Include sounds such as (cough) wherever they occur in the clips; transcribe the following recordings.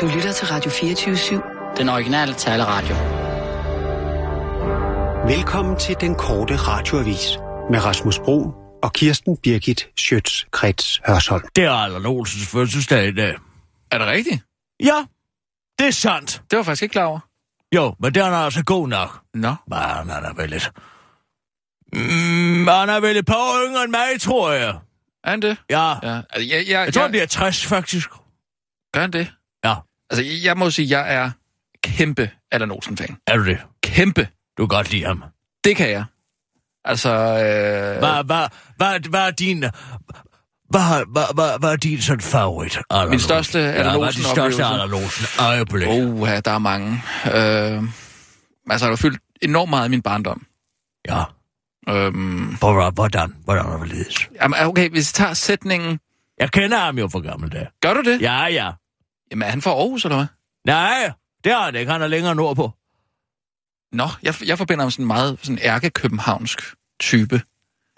Du lytter til Radio 24-7. Den originale taleradio. Velkommen til den korte radioavis med Rasmus Bro og Kirsten Birgit Schøtz-Krets Hørsholm. Det er Allan Olsens fødselsdag i dag. Er det rigtigt? Ja, det er sandt. Det var jeg faktisk ikke klar over. Jo, men den er altså god nok. Nå. Men han er vel lidt... Mm, han er vel et par år yngre end mig, tror jeg. Er han det? Ja, Ja. Altså, jeg, jeg, jeg tror, jeg, han bliver 60, faktisk. Gør han det? Altså, jeg, må sige, jeg er kæmpe Allan Olsen-fan. Er du det? Kæmpe. Du kan godt lide ham. Det kan jeg. Altså, øh, Hvad, hvad, hvad, hvad er din... Hvad, hvad, hvad, hvad er din sådan favorit, Allan Min største Olsen? Allan ja, hvad er din største? Allan Olsen øjeblik? oh, ja, der er mange. Øh, altså, der har fyldt enormt meget i min barndom. Ja, Øhm, hvordan, hvordan, hvordan er det ledes? jamen, okay, hvis jeg tager sætningen... Jeg kender ham jo fra gamle dage. Gør du det? Ja, ja. Jamen, er han fra Aarhus, eller hvad? Nej, det har han ikke. Han er længere nordpå. Nå, jeg, jeg forbinder ham sådan meget sådan ærke-københavnsk type.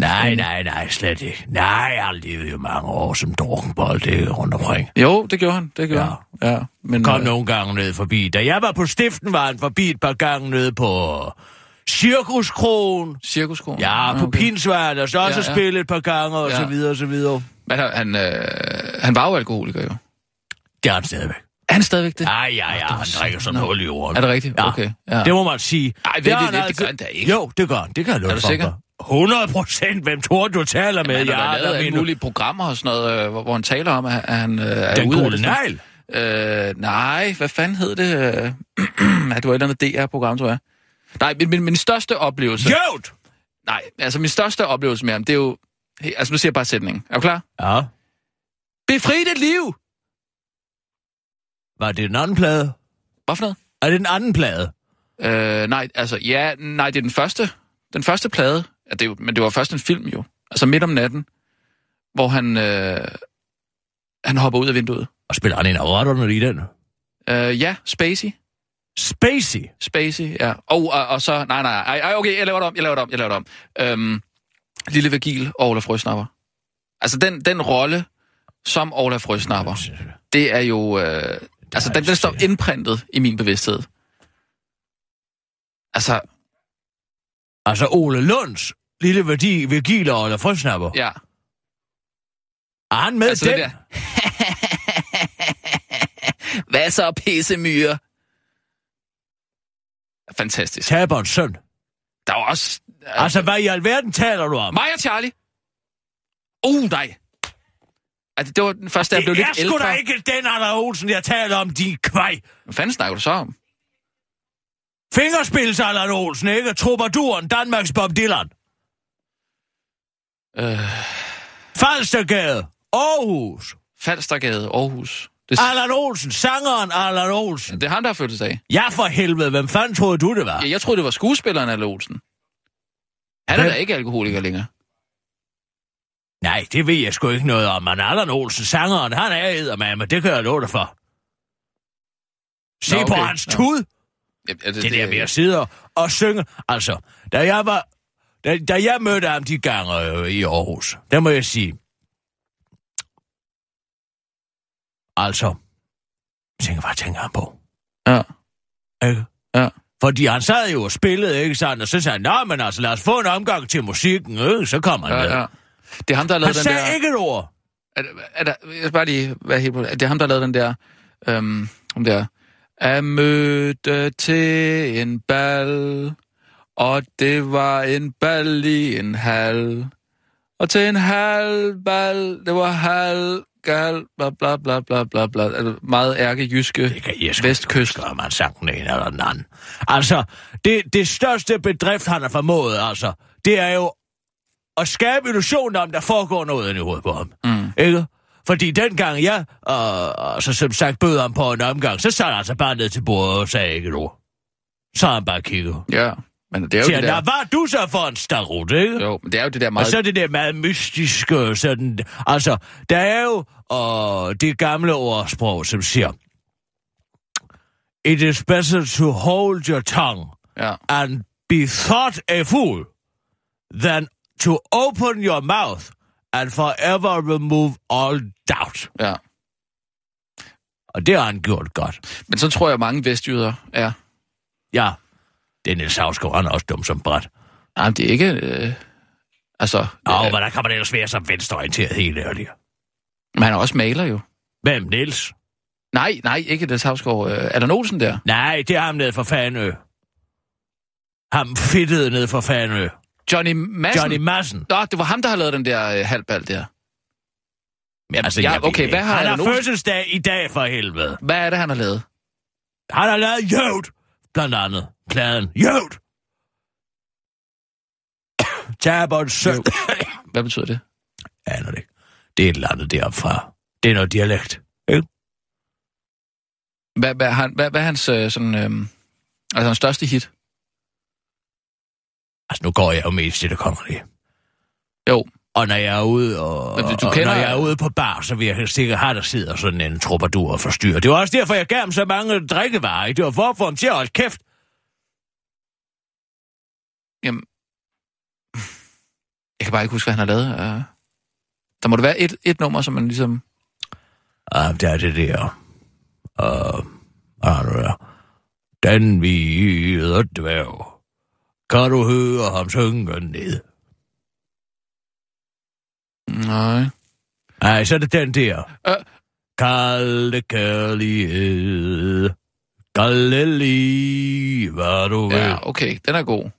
Nej, nej, nej, slet ikke. Nej, jeg har levet jo mange år som drukkenbold det er rundt omkring. Jo, det gjorde han. Det gjorde Ja. han. Ja. Men, Kom øh, nogle gange ned forbi. Da jeg var på stiften, var han forbi et par gange nede på Cirkuskronen. Cirkuskronen? Ja, på okay. Pinsværd, og så også Ja, ja, spillet et par gange, og Ja. så videre, og så videre. Men han, han, øh, han var jo alkoholiker, jo. Det er han stadigvæk. Er han stadigvæk det? Ja, ja, ja, han drikker sådan hul i jorden. Er det rigtigt? Ja. Okay. Ja. Det må man sige. Ej, ved Det det, det, han det gør han da ikke. Jo, det gør han. Det kan jeg love Er du sikker? 100 procent. Hvem tror du, taler med? Men han har Ja, lavet der alle mulige programmer og sådan noget, øh, hvor, hvor han taler om, at han øh, er Den ude det. negl. Øh, nej, hvad fanden hed det? (clears throat) Ja, det var et eller andet DR-program, tror jeg. Nej, min, min, min største oplevelse... Jøvt! Nej, altså min største oplevelse med ham, det er jo... Altså nu siger jeg bare sætningen. Er du klar? Ja. Befri dit liv! Var det den anden plade? Hvad for noget? Er det den anden plade? Øh, nej, altså, ja, nej, det er den første, den første plade, ja, det er jo, men det var først en film jo, altså midt om natten, hvor han, øh, han hopper ud af vinduet. Og spiller han en af i den? Øh, ja, Spacey, Spacey. Spacey, ja, og, og, og så, nej, nej, ej, ej, okay, jeg laver det om, jeg laver det om, jeg laver det om. Øhm, Lille Vigil og Olaf Frøsnapper. Altså, den, den rolle som Olaf Frøsnapper, det er jo, øh, altså, den, den står indprintet i min bevidsthed. Altså, Altså Ole Lunds lille værdi Virgil og eller frøsnapper. ja, Er han med Altså, den? det. (laughs) Hvad så, pissemyre? Fantastisk. Taberens søn. Der var også... Altså, hvad i alverden taler du om? Mig og Charlie. Uh, nej. Altså, det var den første, jeg blev det er lidt sgu ældre. da ikke den Anna Olsen, jeg taler om, de kvej. Hvad fanden snakker du så om? Fingerspils Allan Olsen, ikke? Troubadouren, Danmarks Bob Dylan. Øh, Falstergade, Aarhus. Falstergade, Aarhus. Det, Allan Olsen, sangeren Allan Olsen. det er han, der har fødselsdag. Ja, for helvede, hvem fanden troede du, det var? Ja, jeg troede, det var skuespilleren Alle Olsen. Han er Hvem? da ikke alkoholiker længere. Nej, det ved jeg sgu ikke noget om, men Allan Olsen, sangeren, han er eddermame, det kan jeg love dig for. Se Nå, på okay. hans Ja. tud. Ja, det, det der med at sidde og- synge. Altså, da jeg var... Da, da jeg mødte ham de gange øh, i Aarhus, der må jeg sige... Altså, tænker, hvad tænker han på? Ja. Ikke? Ja. Fordi han sad jo og spillede, ikke sandt? Og så sagde han, nej, men altså, lad os få en omgang til musikken, ikke? Så kommer han Ja, med. ja. Det er ham, der har Han lavet den sagde der... ikke et ord. Er, er der, jeg skal bare lige være helt på det. Det er ham, der har lavet den der... Øhm, om der... Jeg mødte til en bal, og det var en bal i en hal. Og til en halv bal, det var halv gal, bla bla bla bla bla bla. Altså, meget ærkejyske Det kan vestkyst. han sang den ene eller den anden. Altså, det, det største bedrift, han har formået, altså, det er jo at skabe illusionen om, der foregår noget i hovedet på ham. Mm. Ikke? Fordi dengang jeg, og, og så som sagt, bød ham på en omgang, så sad han altså bare ned til bordet og sagde ikke et ord. Så han bare kigget. Ja, men det er jo Siger, det der... var du så for en starut, ikke? Jo, men det er jo det der Og meget... så er det der meget mystiske, sådan... Altså, der er jo og det gamle ordsprog, som siger... It is better to hold your tongue Ja. and be thought a fool than to open your mouth and forever remove all doubt. Ja. Og det har han gjort godt. Men så tror jeg, mange vestjyder er. Ja, det er Niels Havsgaard, han er også dum som bræt. Nej, det er ikke... Øh, altså... Åh, øh, hvordan kan man ellers være så venstreorienteret helt ærligt? men han er også maler jo. Hvem, Niels? Nej, nej, ikke Niels Havsgaard. Øh, er der Olsen der? Nej, det er ham nede fra Fanø. Ham fedtede ned fra Fanø. Johnny Madsen? Johnny Madsen. Nå, det var ham, der har lavet den der øh, halvbal der. Jamen, altså, ja, jeg okay, hvad har han har Allan Olsen- fødselsdag i dag for helvede. Hvad er det, han har lavet? Han har lavet Jød, blandt andet. Pladen Jød. Tabert søn. Hvad betyder det? Aner det ikke. Det er et eller andet deroppe fra. Det er noget dialekt. Ikke? Hvad, hvad, han, hvad, hvad er hans øh, sådan, øh, altså hans største hit? Altså, nu går jeg jo mest til det kongelige. Jo, Og når jeg er ude, og, Men du og kender- når jeg er ude på bar, så vil jeg helst ikke have, der sidder sådan en troubadour og forstyrrer. Det var også derfor, jeg gav ham så mange drikkevarer. ikke? Det var for at få ham til at holde kæft. jamen... Jeg kan bare ikke huske, hvad han har lavet. Øh, der må det være et, et nummer, som man ligesom... Ja, det er det der. Og... Uh, nu der. Den hvide dværg. Kan du høre ham synge ned? Nej. Nej, så er det den der. Øh. Kalde kærlighed. Kalde lige, hvad du vil. Ja, okay, den er god.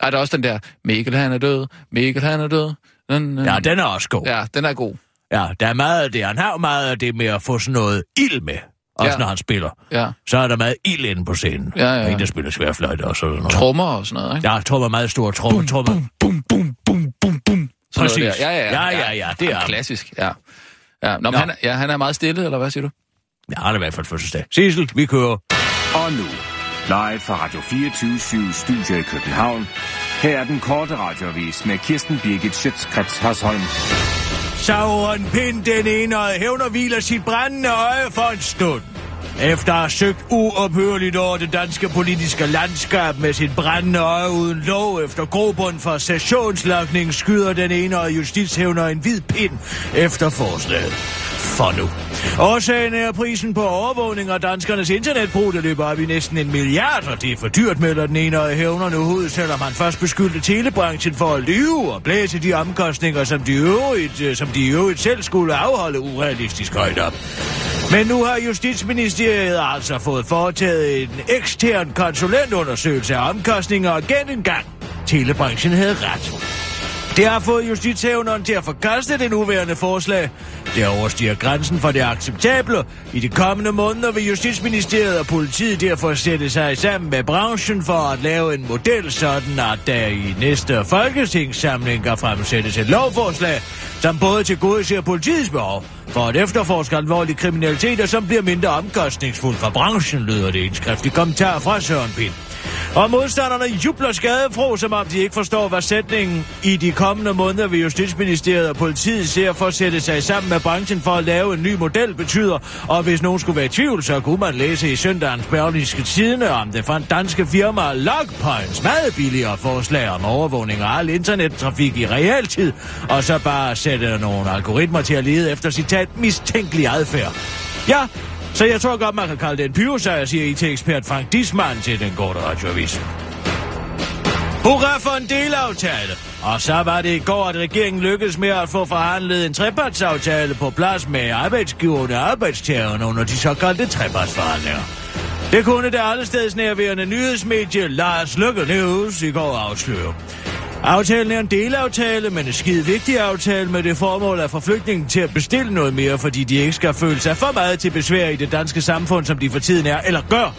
Er der også den der, Mikkel han er død, Mikkel han er død. Den, Ja, den er også god. Ja, den er god. Ja, der er meget af det. Han har jo meget af det med at få sådan noget ild med. Også Ja. når han spiller. Ja, Så er der meget ild inde på scenen. Ja, ja. Og en, der spiller sværfløjte og sådan noget. trommer og sådan noget, ikke? Ja, jeg var meget stor tromme. Tromme. bum, bum, bum, bum, bum. Sådan Præcis. der. Ja, ja, ja. Ja, ja, ja, det er. Klassisk, ja. ja. Nå, men Nå. han, er- ja, han er meget stille, eller hvad siger du? Ja, han er i hvert fald fødselsdag. Sissel, vi kører. Og nu, live fra Radio 24 Studio i København. Her er den korte radiovis med Kirsten Birgit Schøtzgrads Hasholm. Sauron Pind, den enøje, hævner hviler sit brændende øje for en stund. Efter at have søgt uophørligt over det danske politiske landskab med sit brændende øje uden lov efter grobund for sessionslagning, skyder den enøje justitshævner en hvid pind efter forslaget. For nu. Årsagen er prisen på overvågning og danskernes internetbrug, der løber op i næsten en milliard, og det er for dyrt, melder den ene hævner nu ud, selvom han først beskyldte telebranchen for at lyve og blæse de omkostninger, som de øvrigt, øh, som de øvrigt selv skulle afholde urealistisk højt op. Men nu har Justitsministeriet altså fået foretaget en ekstern konsulentundersøgelse af omkostninger og gennemgang. Telebranchen havde ret. Det har fået justitshævneren til at forkaste det nuværende forslag. Det overstiger grænsen for det acceptable. I de kommende måneder vil Justitsministeriet og politiet derfor sætte sig sammen med branchen for at lave en model, sådan at der i næste folketingssamling kan fremsættes et lovforslag, som både tilgodeser politiets behov for at efterforske alvorlig kriminalitet, og som bliver mindre omkostningsfuld for branchen, lyder det i en skriftlig kommentar fra Søren Pind. Og modstanderne jubler skadefro, som om de ikke forstår, hvad sætningen i de kommende måneder ved Justitsministeriet og politiet ser for at sætte sig sammen med branchen for at lave en ny model betyder. Og hvis nogen skulle være i tvivl, så kunne man læse i søndagens Berlingske Tidene om det fra danske firma Logpoints meget billigere forslag om overvågning af al internettrafik i realtid, og så bare sætte nogle algoritmer til at lede efter citat mistænkelig adfærd. Ja, så jeg tror godt, man kan kalde det en pyrosager, siger IT-ekspert Frank Disman til den korte radioavis. Hurra for en delaftale! Og så var det i går, at regeringen lykkedes med at få forhandlet en trepartsaftale på plads med arbejdsgiverne og arbejdstagerne under de såkaldte trepartsforhandlinger. Det kunne det allesteds nærværende nyhedsmedie Lars Lykke News i går afsløre. Aftalen er en delaftale, men en skide vigtig aftale med det formål at få flygtningen til at bestille noget mere, fordi de ikke skal føle sig for meget til besvær i det danske samfund, som de for tiden er, eller gør.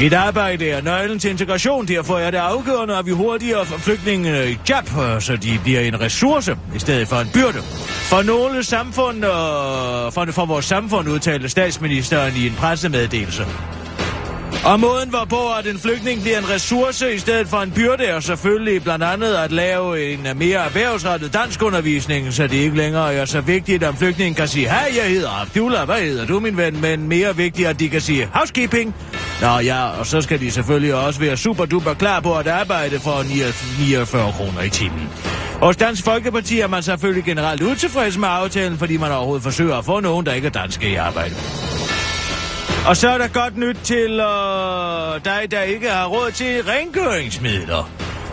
Et arbejde er nøglen til integration, derfor er det afgørende, at vi hurtigere får flygtningene i job, øh, så de bliver en ressource i stedet for en byrde. For nogle samfund, og for, for vores samfund, udtalte statsministeren i en pressemeddelelse. Og måden hvorpå, at en flygtning bliver en ressource i stedet for en byrde, er selvfølgelig blandt andet at lave en mere erhvervsrettet danskundervisning, så det ikke længere er så vigtigt, at flygtningen kan sige, hej, jeg hedder Abdullah, hvad hedder du, min ven? Men mere vigtigt, at de kan sige, housekeeping. Nå ja, og så skal de selvfølgelig også være super duper klar på at arbejde for 49 kroner i timen. Hos Dansk Folkeparti er man selvfølgelig generelt utilfreds med aftalen, fordi man overhovedet forsøger at få nogen, der ikke er danske i arbejde. Og så er der godt nyt til øh, dig, der ikke har råd til rengøringsmidler.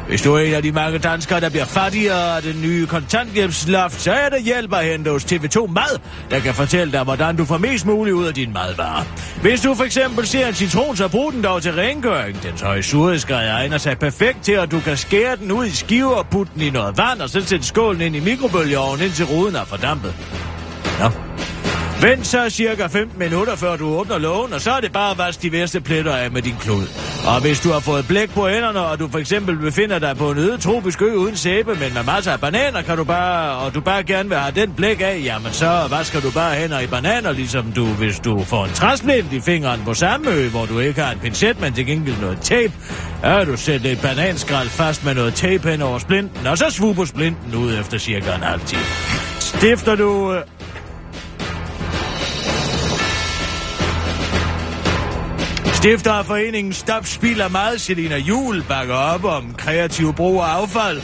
Hvis du er en af de mange danskere, der bliver fattigere af den nye kontanthjælpsloft, så er der hjælp at hente hos TV2 Mad, der kan fortælle dig, hvordan du får mest muligt ud af din madvarer. Hvis du for eksempel ser en citron, så brug den dog til rengøring. Den høje surhedsgrad egner sig perfekt til, at du kan skære den ud i skiver og putte den i noget vand, og så sætte skålen ind i mikrobølgeovnen, indtil ruden er fordampet. Vent så cirka 15 minutter, før du åbner lågen, og så er det bare at vaske de værste pletter af med din klud. Og hvis du har fået blæk på hænderne, og du for eksempel befinder dig på en øde tropisk ø uden sæbe, men med masser af bananer, kan du bare, og du bare gerne vil have den blæk af, jamen så vasker du bare hænder i bananer, ligesom du, hvis du får en træsplint i fingeren på samme ø, hvor du ikke har en pincet, men til gengæld noget tape. Ja, du sætter et bananskrald fast med noget tape hen over splinten, og så svuber splinten ud efter cirka en halv time. Stifter du øh, Stifter af foreningen Stop Spil af Mad, Selina Jul, bakker op om kreativ brug af affald.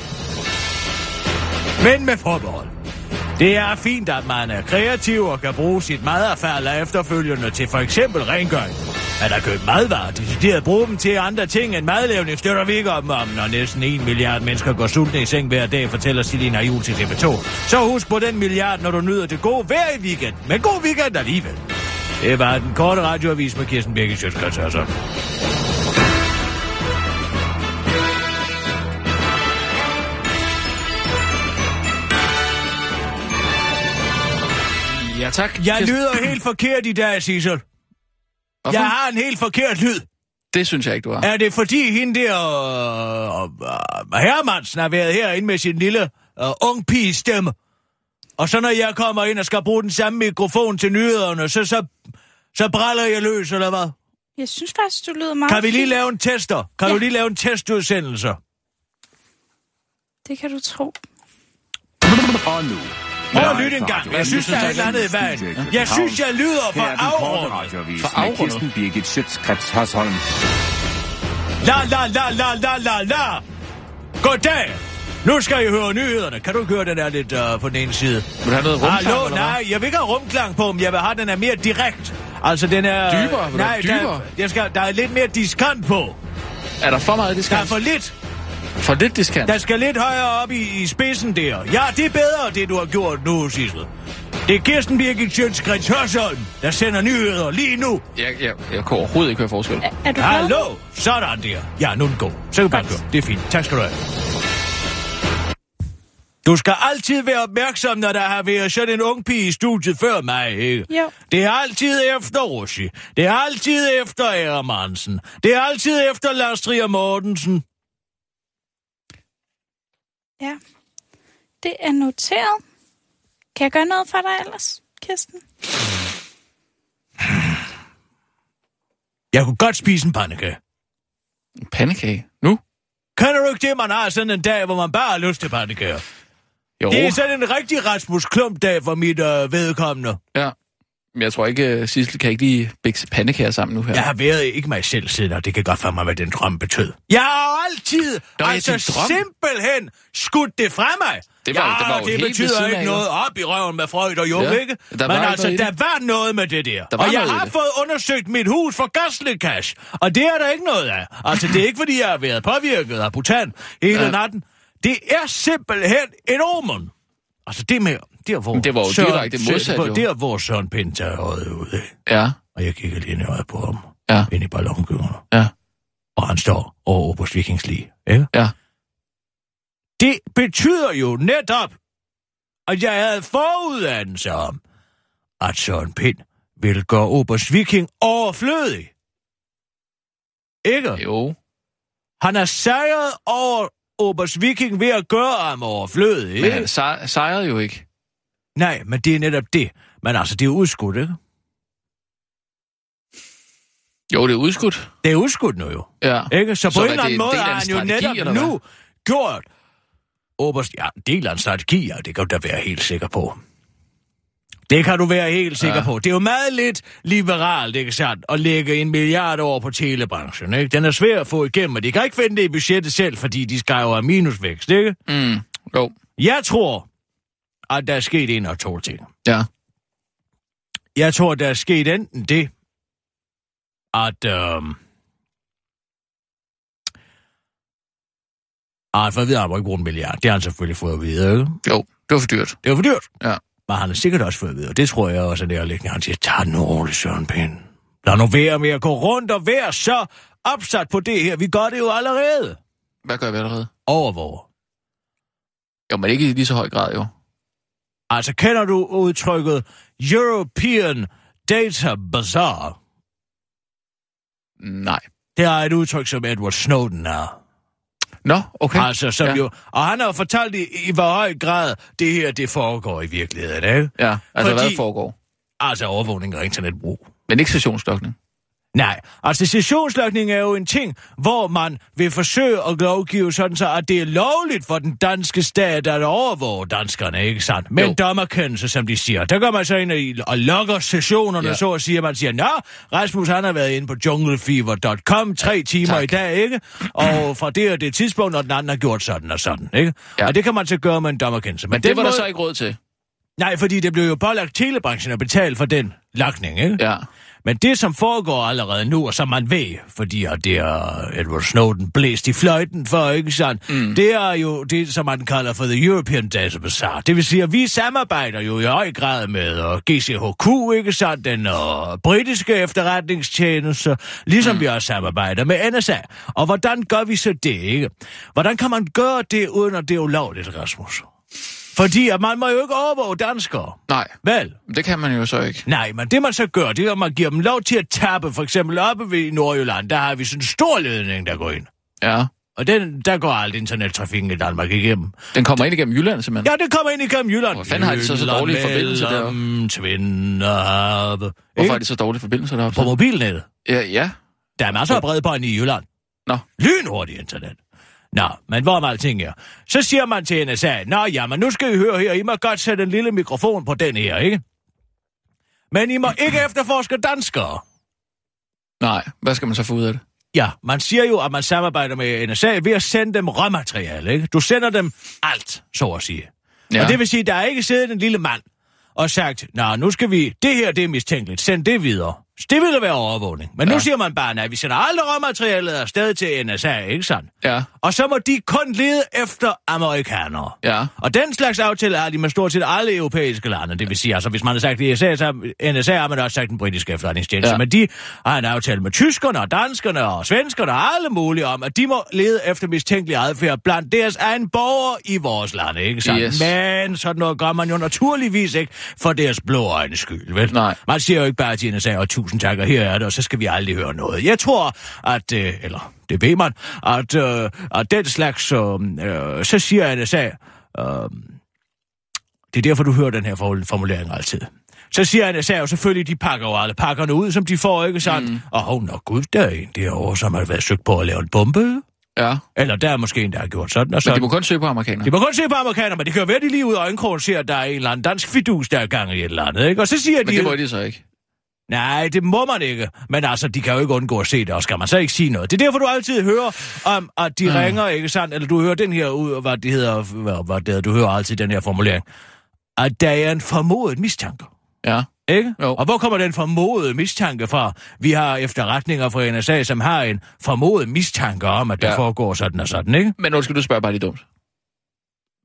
Men med forbehold. Det er fint, at man er kreativ og kan bruge sit madaffald efterfølgende til for eksempel rengøring. At der købt madvarer, decideret bruge dem til andre ting end madlavning, støtter vi ikke om, om, når næsten en milliard mennesker går sultne i seng hver dag, fortæller Selina Jul til TV2. Så husk på den milliard, når du nyder det gode hver i weekend. Men god weekend alligevel. Det var den korte radioavis med Kirsten Birgit Sjøtskrets altså. Ja, tak. Jeg Kirsten. lyder helt forkert i dag, Sissel. Hvorfor? Jeg har en helt forkert lyd. Det synes jeg ikke, du har. Er det fordi hende der uh, uh, Hermansen har været herinde med sin lille uh, ung pige stemme? Og så når jeg kommer ind og skal bruge den samme mikrofon til nyhederne, så, så, så bræller jeg løs, eller hvad? Jeg synes faktisk, du lyder meget Kan vi lige lave en tester? Kan Ja. du lige lave en testudsendelse? Det kan du tro. Og nu... Prøv at lytte en gang. Jeg synes, der er et eller andet i vejen. Jeg synes, jeg lyder for afrundet. For afrundet? Kirsten Birgit Schøtzgrads Hasholm. La, la, la, la, la, la, la. Goddag. Nu skal I høre nyhederne. Kan du ikke høre den der lidt uh, på den ene side? Vil du have noget rumklang, Hallo, eller nej, jeg vil ikke have rumklang på, men jeg vil have, den er mere direkt. Altså, den er... Dybere? Vil Nej, have der, dybere? jeg skal, der er lidt mere diskant på. Er der for meget Der er diskant? for lidt. For lidt diskant? Der skal lidt højere op i, i spidsen der. Ja, det er bedre, det du har gjort nu, Sissel. Det er Kirsten Birgit Sjøtskrets Hørsholm, der sender nyheder lige nu. Jeg, jeg, jeg kan overhovedet ikke høre forskel. Er, er du? Hallo, sådan der. Ja, nu er den god. Så kan du bare køre. Det er fint. Tak skal du have. Du skal altid være opmærksom, når der har været sådan en ung pige i studiet før mig, ikke? Jo. Det er altid efter Rossi. Det er altid efter Ærmansen. Det er altid efter Lars Trier Mortensen. Ja. Det er noteret. Kan jeg gøre noget for dig ellers, Kirsten? Jeg kunne godt spise en pandekage. Pandekage? Nu? Kender du ikke det, man har sådan en dag, hvor man bare har lyst til pandekager? Jo. Det er sådan en rigtig Rasmus Klump-dag for mit øh, vedkommende. Ja. Men jeg tror ikke, uh, Sissel kan ikke lige bækse pandekager sammen nu her. Jeg har været ikke mig selv siden, og det kan godt for mig, hvad den drøm betød. Jeg har altid, Nå, altså drøm. simpelthen, skudt det fra mig. Det var- ja, det var jo det helt betyder ikke af, noget op i røven med Freud og Jung, Ja, ikke? der Men altså, der var noget med det der. Der og jeg har fået undersøgt mit hus for gaslekas, og det er der ikke noget af. Altså, det er ikke, fordi jeg har været påvirket af butan hele Ja. natten. Det er simpelthen en omen. Altså, det med... Der, hvor Men det var jo Søren- direkte modsat, jo. Der, hvor Søren Pind tager øjet ud? Ja. Og jeg kigger lige øjet på ham. Ja. Ind i ballongøerne. Ja. Og han står over Oberst Vikingslige. Ikke? Ja. Det betyder jo netop, at jeg havde forudanelse om, at Søren Pind ville gøre Oberst Viking overflødig. Ikke? Jo. Han er sejret over Oberst Viking ved at gøre ham overflødig. Men Ikke? han sej- sejrede jo ikke. Nej, men det er netop det. Men altså, det er udskudt, ikke? Jo, det er udskudt. Det er udskudt nu jo. Ja. Ikke? Så på Så en er eller anden en måde har han jo netop nu gjort Oberst... Ja, en del af en strategi, ja, det kan du da være helt sikker på. Det kan du være helt sikker Ja. på. Det er jo meget lidt liberalt, ikke sandt, at lægge en milliard over på telebranchen, ikke? Den er svær at få igennem, og de kan ikke finde det i budgettet selv, fordi de skal jo have minusvækst, ikke? Mm. Jo. Jeg tror, at der er sket en og to ting. Ja. Jeg tror, der er sket enten det, at... Øh, at for at vide, at han må ikke bruge en milliard. Det har han selvfølgelig fået at vide, ikke? Jo, det var for dyrt. Det var for dyrt. Ja. Men han har sikkert også fået at vide, og det tror jeg også er nærliggende. Han siger, tag den roligt, Søren Pind. Lad nu være med at gå rundt og være så opsat på det her. Vi gør det jo allerede. Hvad gør vi allerede? Overvåger. Jo, men ikke i lige så høj grad, jo. Altså, kender du udtrykket European Data Bazaar? Nej. Det er et udtryk, som Edward Snowden er. Nå, okay. Altså, som ja. jo... Og han har jo fortalt i, i hvor høj grad det her, det foregår i virkeligheden, ikke? Ja, altså Fordi- hvad foregår? Altså overvågning og internetbrug. Men ikke sessionslokning. Nej, altså sessionsløgning er jo en ting, hvor man vil forsøge at lovgive sådan så, at det er lovligt for den danske stat at overvåge danskerne, ikke sandt? Med Jo. en dommerkendelse, som de siger. Der går man så ind og, og logger sessionerne, Ja. så at sige, at man siger, Nå, Rasmus han har været inde på junglefever.com tre timer Tak. i dag, ikke? Og (clears throat) fra det og det tidspunkt, og den anden har gjort sådan og sådan, ikke? Ja. Og det kan man så gøre med en dommerkendelse. Men det den var der måde- så ikke råd til. Nej, fordi det blev jo pålagt telebranchen at betale for den lagning, ikke? Ja. Men det, som foregår allerede nu, og som man ved, fordi at det er Edward Snowden blæst i fløjten for, ikke sandt? Mm. Det er jo det, som man kalder for The European Data Bazaar. Det vil sige, at vi samarbejder jo i høj grad med uh, GCHQ, ikke sandt? Den uh, britiske efterretningstjeneste, ligesom mm. vi også samarbejder med NSA. Og hvordan gør vi så det, ikke? Hvordan kan man gøre det, uden at det er ulovligt, Rasmus? Fordi at man må jo ikke overvåge danskere. Nej, Vel? det kan man jo så ikke. Nej, men det man så gør, det er, at man giver dem lov til at tappe. For eksempel oppe ved Nordjylland, der har vi sådan en stor ledning, der går ind. Ja. Og den, der går alt internettrafikken i Danmark igennem. Den kommer ind igennem Jylland, simpelthen. Ja, det kommer ind igennem Jylland. Hvor fanden har de så så dårlige forbindelser deroppe? Tvinderhavet. Hvorfor er de så dårlige forbindelser deroppe? På mobilnettet. Ja, ja. Der er masser af bredbånd i Jylland. Nå. Lynhurtigt internet. Nå, men hvor er alting er? Så siger man til NSA, Nå ja, men nu skal I høre her, I må godt sætte en lille mikrofon på den her, ikke? Men I må ikke (clears throat) efterforske danskere. Nej, hvad skal man så få ud af det? Ja, man siger jo, at man samarbejder med NSA ved at sende dem råmateriale, ikke? Du sender dem alt, så at sige. Ja. Og det vil sige, at der er ikke siddet en lille mand og sagt, nå, nu skal vi, det her, det er mistænkeligt, send det videre. Det ville være overvågning. Men ja. Nu siger man bare, at vi sender aldrig råmaterialet afsted til NSA, ikke sandt? Ja, Og så må de kun lede efter amerikanere. ja. Og den slags aftale har de med stort set alle europæiske lande. Det vil sige, altså hvis man har sagt NSA, så NSA har man også sagt den britiske efterretningstjeneste. Ja. Men de har en aftale med tyskerne og danskerne og svenskerne og alle mulige om, at de må lede efter mistænkelig adfærd blandt deres egen borgere i vores lande, ikke sandt? Yes. Men sådan noget gør man jo naturligvis ikke for deres blå øjnes skyld, vel? Nej. Man siger jo ikke bare til NSA, og tusind tak, og her er det, og så skal vi aldrig høre noget. Jeg tror, at, øh, eller det ved man, at, øh, at den slags, øh, øh, så siger NSA, øh, det er derfor, du hører den her for- formulering altid. Så siger NSA jo selvfølgelig, de pakker jo alle pakkerne ud, som de får, ikke sandt? Mm. Og hov, nå gud, der er en derovre, som har været søgt på at lave en bombe. Ja, Eller der er måske en, der har gjort sådan og men sådan. de må kun søge på amerikanere. De må kun se på amerikanere, men det kan jo være, de lige ud af øjenkrogen ser, at der er en eller anden dansk fidus, der er gang i et eller andet, ikke? Og så siger Men de... det må de så ikke. Nej, det må man ikke. Men altså, de kan jo ikke undgå at se det, og skal man så ikke sige noget. Det er derfor, du altid hører om, at de mm. ringer, ikke sandt? Eller du hører den her ud, hvad det hedder, hvad, hvad det hedder, du hører altid den her formulering. At der er en formodet mistanke. Ja. Ikke? Jo. Og hvor kommer den formodede mistanke fra? Vi har efterretninger fra NSA, som har en formodet mistanke om, at der Ja. foregår sådan og sådan, ikke? Men undskyld, du spørger bare lige dumt.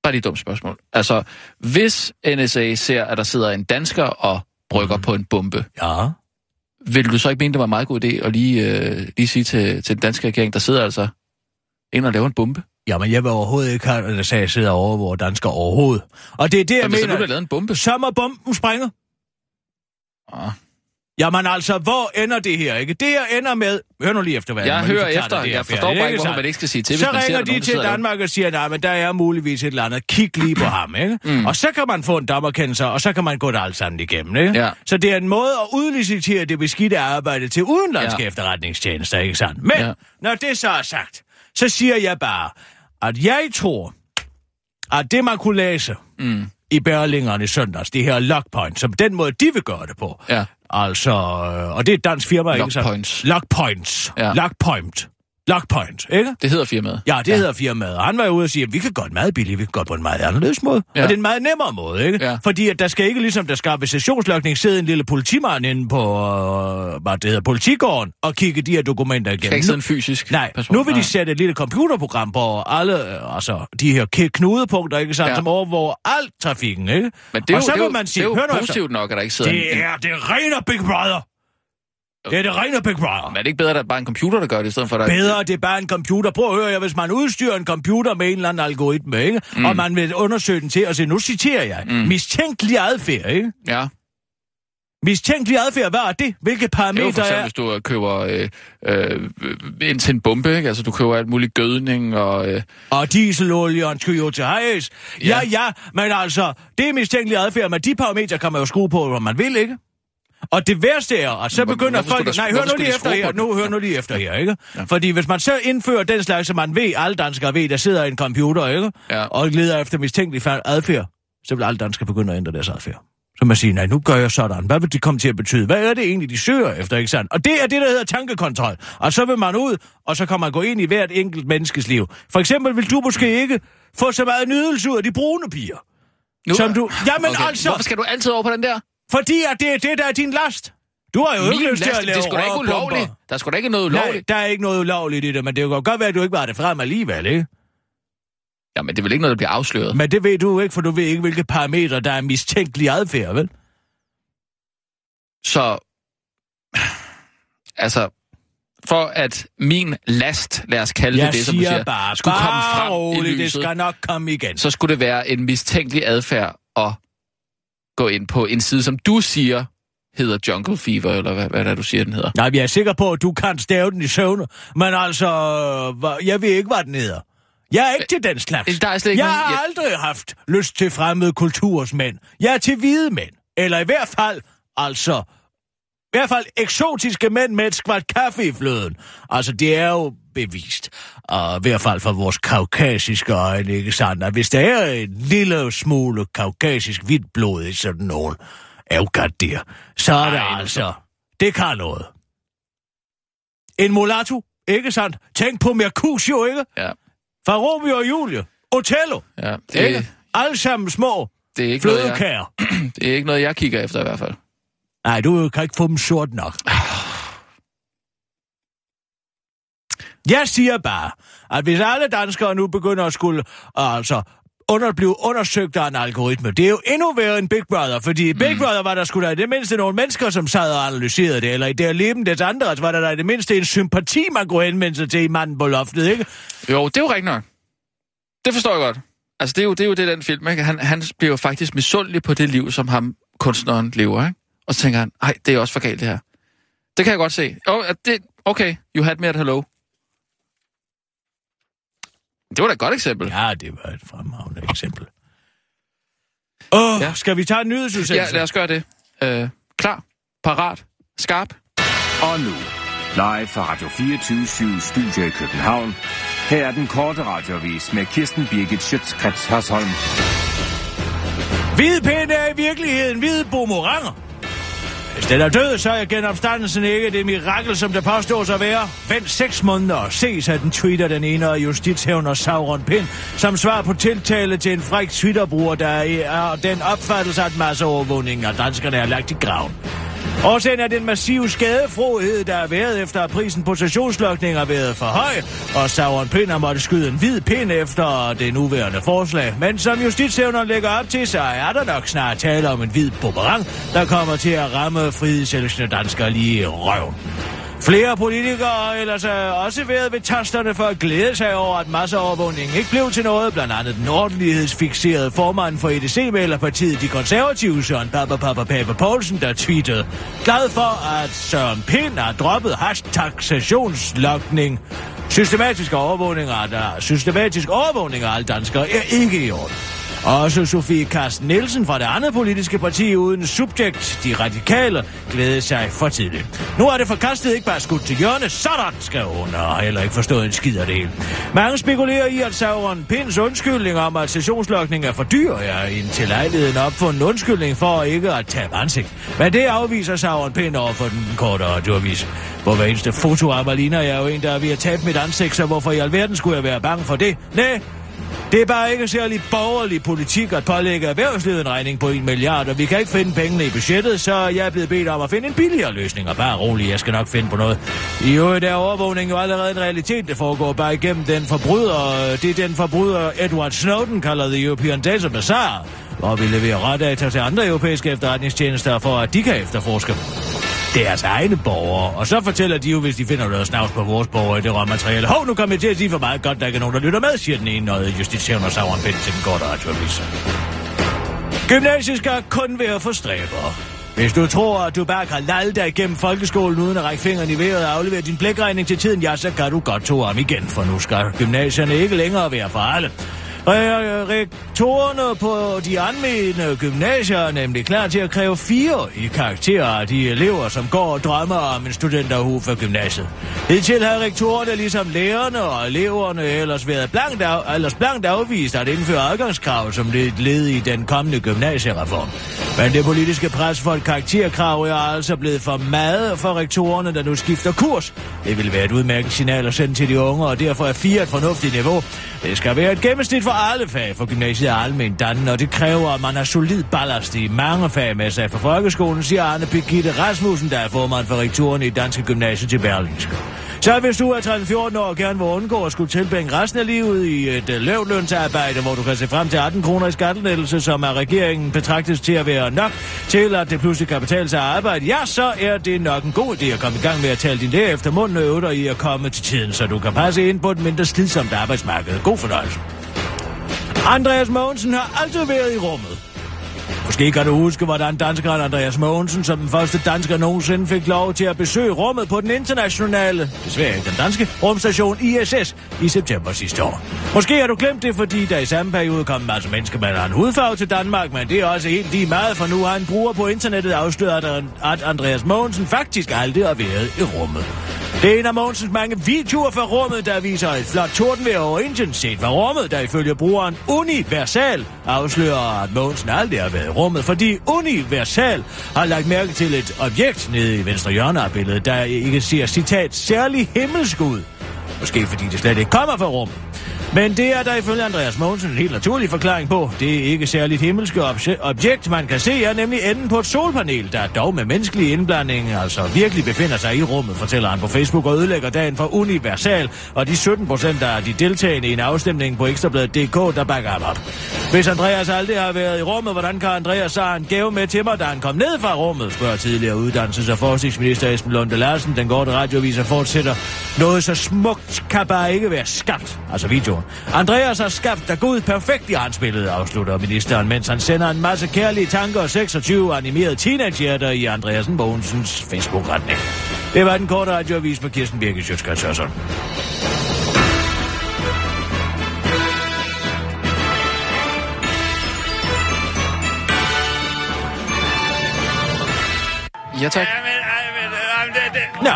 Bare lige dumt spørgsmål. Altså, hvis NSA ser, at der sidder en dansker og brygger mm. på en bombe, Ja. vil du så ikke mene, det var en meget god idé at lige, øh, lige sige til, til den danske regering, der sidder altså ind og laver en bombe? Jamen, jeg vil overhovedet ikke have, at NSA sidder over hvor danskere overhovedet. Og det er det, jeg Og hvis der nu mener. bliver lavet en bombe, Så må bomben springe. Ah. Jamen altså, hvor ender det her, ikke? Det her ender med... Hør nu lige efter, hvad jeg hører efter, det her jeg forstår færdigt, bare ikke, hvorfor man ikke skal sige til, Så hvis man ser, ringer at de nogen, til Danmark og siger, nej, men der er muligvis et eller andet. Kig lige på ham, ikke? Mm. Og så kan man få en dommerkendelse, og så kan man gå det alt sammen igennem, ikke? Ja. Så det er en måde at udlicitere det beskidte arbejde til udenlandske Ja. efterretningstjenester, ikke sandt? Men, Ja. når det så er sagt, så siger jeg bare, at jeg tror, at det man kunne læse Mm. i Berlingeren i søndags, det her Lockpoint, som den måde, de vil gøre det på, Ja. Altså, øh, og det er et dansk firma, ikke sandt? Lockpoints. Lockpoints. Ja. Lockpoint. Lockpoint, ikke? Det hedder firmaet. Ja, det ja. hedder firmaet. Og han var jo ude og sige, at vi kan godt meget billigt, vi kan godt på en meget anderledes måde. Ja. Og det er en meget nemmere måde, ikke? Ja. Fordi at der skal ikke, ligesom der skal ved sessionslokning, sidde en lille politimand inde på, øh, hvad det hedder, politigården, og kigge de her dokumenter Skal igennem. ikke sidde en fysisk Nej, person. nu vil de sætte et lille computerprogram på alle, øh, altså de her knudepunkter, ikke sandt, ja. Som overvåger al trafikken, ikke? Men det er og jo, så det er vil man sige, det er hør jo positivt nok, at der ikke sidder en, Det en, er det rene Big Brother. Det er det rene Big Brother. Men er det ikke bedre, at der er bare en computer, der gør det, i stedet for at. Bedre, det er bare en computer. Prøv at høre, ja, hvis man udstyrer en computer med en eller anden algoritme, ikke? Mm. og man vil undersøge den til at se, nu citerer jeg, mm. mistænkelig adfærd, ikke? Ja, Mistænkelig adfærd, hvad er det? Hvilke det er jo for parametre eksempel, er? hvis du øh, køber øh, øh, ind til en bombe, ikke? Altså, du køber alt muligt gødning og... Øh, Og dieselolie og en Toyota Hiace. Ja. Ja. ja, ja, men altså, det er mistænkelig adfærd, men de parametre kan man jo skrue på, hvor man vil, ikke? Og det værste er, at så begynder folk... der- Nej, hør nu lige efter her. Nu, hør nu lige efter her, ikke? Ja. Fordi hvis man så indfører den slags, som man ved, alle danskere ved, der sidder i en computer, ikke? Ja. Og leder efter mistænkelig adfærd, så vil alle danskere begynde at ændre deres adfærd. Så man siger, nej, nu gør jeg sådan. Hvad vil det komme til at betyde? Hvad er det egentlig, de søger efter, ikke sandt? Og det er det, der hedder tankekontrol. Og så vil man ud, og så kan man gå ind i hvert enkelt menneskes liv. For eksempel vil du måske ikke få så meget nydelse ud af de brune piger. nu, Som du... Jamen okay. altså, Hvorfor skal du altid over på den der? Fordi at det er det, der er din last. Du har jo ikke Min lyst til at lave det er da ikke ulovligt. Der er sgu da ikke noget Nej, ulovligt. der er ikke noget ulovligt i det, men det kan godt være, at du ikke var det frem alligevel, ikke? Jamen, det er vel ikke noget, der bliver afsløret. Men det ved du ikke, for du ved ikke, hvilke parametre, der er mistænkelig adfærd, vel? Så, altså, for at min last, lad os kalde Jeg det det, som du siger bare, skulle komme bare frem roligt, i det lyset, skal nok komme igen. så skulle det være en mistænkelig adfærd at gå ind på en side, som du siger hedder Jungle Fever, eller hvad, hvad er det, du siger, den hedder? Nej, jeg er sikker på, at du kan stave den i søvne, men altså, jeg ved ikke, hvad den hedder. Jeg er ikke til den slags. Der er slet ikke jeg nogen- har jeg- aldrig haft lyst til fremmede kulturs mænd. Jeg er til hvide mænd. Eller i hvert fald, altså, i hvert fald eksotiske mænd med et skvat kaffe i fløden. Altså, det er jo bevist. Og i hvert fald for vores kaukasiske øjne, ikke sandt? At hvis der er en lille smule kaukasisk hvidt blod i sådan nogen afgat der, så er det Ej, altså... Det kan noget. En mulatto, ikke sandt? Tænk på Mercutio, ikke? Ja, Fra Romeo og Julie. Otello. ja. Det... Ikke? Alle sammen små det, er ikke noget, jeg, flødekager. (clears throat) det er ikke noget, jeg kigger efter i hvert fald. Nej, du kan ikke få dem sort nok. Jeg siger bare, at hvis alle danskere nu begynder at skulle, altså, under, blive undersøgt af en algoritme, det er jo endnu værre end Big Brother, fordi i Big Mm. Brother var der skulle da i det mindste nogle mennesker, som sad og analyserede det, eller i det leben des andre, var der da i det mindste en sympati, man kunne henvende sig til i manden på loftet, ikke? Jo, det er jo rigtigt nok. Det forstår jeg godt. Altså, det er jo det, er jo det den film, ikke? Han, han bliver jo faktisk misundelig på det liv, som ham, kunstneren, lever, ikke? Og så tænker han, nej, det er også for galt, det her. Det kan jeg godt se. Oh, det, okay, you had me at hello. Det var da et godt eksempel. Ja, det var et fremragende eksempel. Åh, oh, Ja. skal vi tage en nyhedsudsendelse? Ja, lad os gøre det. Øh, klar, parat, skarp. Og nu, live fra Radio 24 Studio i København. Her er den korte radiovis med Kirsten Birgit Schøtzgrads Hasholm. Hvide pinde er i virkeligheden hvide boomeranger. Hvis den er død, så er genopstandelsen ikke det mirakel, som det påstås at være. Vent seks måneder og ses, at den tweeter den ene af justitshævner Sauron Pind, som svar på tiltale til en fræk Twitterbruger, der er den opfattelse, at masseovervågningen af danskerne er lagt i graven. Årsagen er den massive skadefrohed, der er været efter, at prisen på stationslokning har været for høj, og Sauron Pind har måtte skyde en hvid pind efter det nuværende forslag. Men som justitshævner lægger op til, så er der nok snart tale om en hvid boomerang, der kommer til at ramme frihedselskende danskere lige i røven. Flere politikere har ellers er også været ved tasterne for at glæde sig over, at masseovervågningen ikke blev til noget. Blandt andet den ordentlighedsfixerede formand for EDC-mælerpartiet, De Konservative, Søren Papa Papa Papa Poulsen, der tweetede. Glad for, at Søren Pind har droppet hashtag sessionslokning. Systematisk overvågning af, systematisk overvågning af alle danskere er ikke i orden. Også Sofie Carsten Nielsen fra det andet politiske parti uden subjekt, de radikale, glæder sig for tidligt. Nu er det forkastet ikke bare skudt til hjørne, sådan, skal hun, og heller ikke forstået en skid af det hele. Mange spekulerer i, at Sauron Pins undskyldning om, at sessionslokning er for dyr, er en til lejligheden opfundet undskyldning for ikke at tabe ansigt. Men det afviser Sauron Pind over for den korte radioavis. På hver eneste foto af mig ligner jeg jo en, der er ved at tabe mit ansigt, så hvorfor i alverden skulle jeg være bange for det? Nej, det er bare ikke særlig borgerlig politik at pålægge erhvervslivet en regning på en milliard, og vi kan ikke finde pengene i budgettet, så jeg er blevet bedt om at finde en billigere løsning, og bare rolig, jeg skal nok finde på noget. I øvrigt er overvågning jo allerede en realitet, det foregår bare igennem den forbryder, det er den forbryder Edward Snowden kalder The European Data Bazaar, hvor vi leverer retdata til andre europæiske efterretningstjenester for, at de kan efterforske deres egne borgere. Og så fortæller de jo, hvis de finder noget snavs på vores borgere i det råmateriale. Hov, nu kommer jeg til at sige for meget godt, der ikke er nogen, der lytter med, siger den ene, noget justitieven og Sauron Pind til den korte radioavis. Gymnasiet skal kun være for stræber. Hvis du tror, at du bare kan lalde dig igennem folkeskolen uden at række fingrene i vejret og aflevere din blækregning til tiden, ja, så kan du godt to om igen, for nu skal gymnasierne ikke længere være for alle. Rektorerne på de anmeldende gymnasier er nemlig klar til at kræve fire i karakterer af de elever, som går og drømmer om en studenterhue for gymnasiet. Hidtil har rektorerne ligesom lærerne og eleverne ellers været blankt, af, ellers blankt afvist at indføre adgangskrav som det led i den kommende gymnasiereform. Men det politiske pres for et karakterkrav er altså blevet for meget for rektorerne, der nu skifter kurs. Det vil være et udmærket signal at sende til de unge, og derfor er fire et fornuftigt niveau. Det skal være et gennemsnit for alle fag, for gymnasiet er almen dannende, og det kræver, at man har solid ballast i mange fag med sig for folkeskolen, siger Arne Birgitte Rasmussen, der er formand for rektoren i Danske Gymnasiet til Berlingske. Så hvis du er 13-14 år og gerne vil undgå at skulle tilbringe resten af livet i et øh, uh, lavlønsarbejde, hvor du kan se frem til 18 kroner i skattelettelse, som er regeringen betragtes til at være nok til, at det pludselig kan betale sig at arbejde, ja, så er det nok en god idé at komme i gang med at tale din læge efter munden og øve dig i at komme til tiden, så du kan passe ind på et mindre slidsomt arbejdsmarked. God fornøjelse. Andreas Mogensen har altid været i rummet. Måske kan du huske, hvordan danskeren Andreas Mogensen som den første dansker nogensinde fik lov til at besøge rummet på den internationale, desværre ikke den danske, rumstation ISS i september sidste år. Måske har du glemt det, fordi der i samme periode kom en masse mennesker med en hudfarve til Danmark, men det er også helt lige meget, for nu har en bruger på internettet afsløret, at Andreas Mogensen faktisk aldrig har været i rummet. Det er en af Mogensens mange videoer fra rummet, der viser et flot tordenvejr over Indien, set fra rummet, der ifølge brugeren Universal afslører, at Mogensen aldrig har været i rummet, fordi Universal har lagt mærke til et objekt nede i venstre hjørne af billedet, der ikke ser, citat, særlig himmelsk ud. Måske fordi det slet ikke kommer fra rummet. Men det er der ifølge Andreas Mogensen en helt naturlig forklaring på. Det er ikke særligt himmelske obje- objekt, man kan se, er nemlig enden på et solpanel, der dog med menneskelig indblanding altså virkelig befinder sig i rummet, fortæller han på Facebook og ødelægger dagen for Universal og de 17 procent af de deltagende i en afstemning på Ekstrabladet.dk, der bakker ham op. Hvis Andreas aldrig har været i rummet, hvordan kan Andreas så en gave med til mig, da han kom ned fra rummet, spørger tidligere uddannelses- og forskningsminister Esben Lunde Larsen. Den korte radioviser fortsætter. Noget så smukt kan bare ikke være skabt. Altså video videoen. Andreas har skabt der Gud perfekt i hans billede, afslutter ministeren, mens han sender en masse kærlige tanker og 26 animerede teenagerhjerter i Andreasen Mogensens Facebook-retning. Det var den korte radioavis med Kirsten Birke Sjøtskrets Ja, tak. Nå,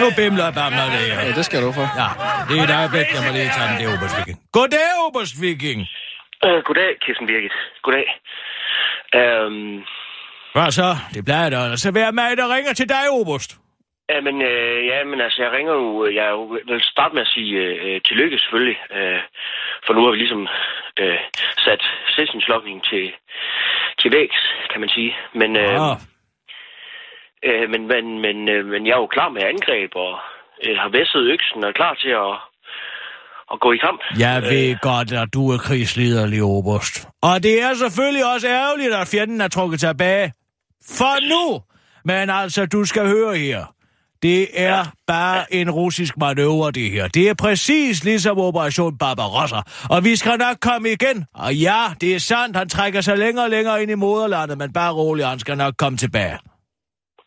nu bimler jeg bare med det her. Ja, det skal du for. Ja, det er et øjeblik, jeg må lige tage den, det er Oberstviking. Goddag, Oberstviking. Uh, goddag, Kirsten Birgit. Goddag. Um, Hvad så? Det plejer da altså være mig, der ringer til dig, Oberst. ja, men, uh, ja, men altså, jeg ringer jo... Jeg vil starte med at sige uh, tillykke, selvfølgelig. Uh, for nu har vi ligesom uh, sat sessionslokningen til, til vægs, kan man sige. Men, uh, Ah, uh, men, men, men, uh, men jeg er jo klar med angreb, og uh, har væsset øksen og er klar til at, at gå i kamp. jeg ved godt, at du er krigsliderlig, Oberst. Og det er selvfølgelig også ærgerligt, at fjenden er trukket tilbage. For nu! Men altså, du skal høre her. Det er bare en russisk manøvre, det her. Det er præcis ligesom Operation Barbarossa. Og vi skal nok komme igen. Og ja, det er sandt, han trækker sig længere og længere ind i moderlandet, men bare roligt, han skal nok komme tilbage.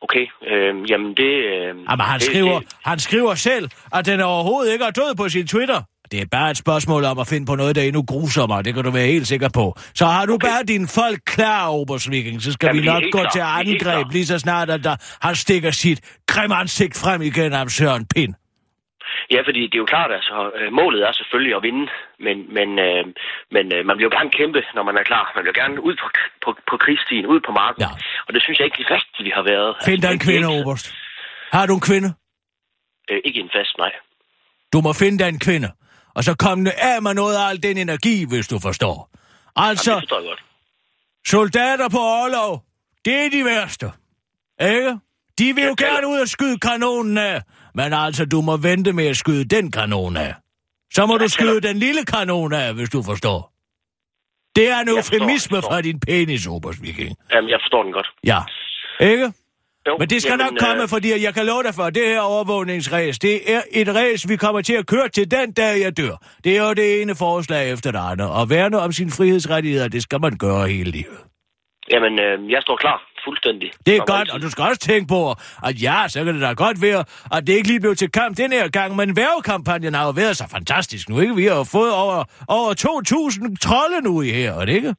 Okay, uh, jamen det... Uh, Jamen, han det, skriver, Det, han skriver selv, at den overhovedet ikke er død på sin Twitter. Det er bare et spørgsmål om at finde på noget, der er endnu grusommere. Det kan du være helt sikker på. Så har du okay. bare dine folk klar, Obersviking, så skal Jamen, vi nok gå klar. til angreb lige så snart, at der, han stikker sit grimme ansigt frem igen af Søren Pind. Ja, fordi det er jo klart, altså, øh, målet er selvfølgelig at vinde, men, men, øh, men øh, man vil jo gerne kæmpe, når man er klar. Man vil jo gerne ud på, på, på krigsstien, ud på marken. Ja. Og det synes jeg ikke rigtigt, vi har været. Find dig en Altså, kvinde, ikke- Oberst. Har du en kvinde? Øh, ikke en fast, nej. Du må finde dig en kvinde. Og så kom af med noget af al den energi, hvis du forstår. Jamen, Altså, det forstår jeg godt. soldater på overlov, det er de værste. Ikke? De vil jo Ja, gerne ud og skyde kanonen af. Men altså, du må vente med at skyde den kanon af. Så må du skyde den lille kanon af, hvis du forstår. Det er en eufemisme fra din penis, Obersviking. Jamen, jeg forstår den godt. Ja. Ikke? Jo, Men det skal jamen, nok komme, øh, fordi jeg kan love dig for, at det her overvågningsræs, det er et ræs, vi kommer til at køre til den dag, jeg dør. Det er jo det ene forslag efter det andet. Og værne om sine frihedsrettigheder, det skal man gøre hele livet. Jamen, øh, jeg står klar. Fuldstændig. Det er godt, og du skal også tænke på, at ja, så kan det da godt være, at det ikke lige blev til kamp den her gang, men værvekampagnen har jo været så fantastisk nu, ikke? Vi har jo fået over, over 2.000 trolde nu i her, er det ikke?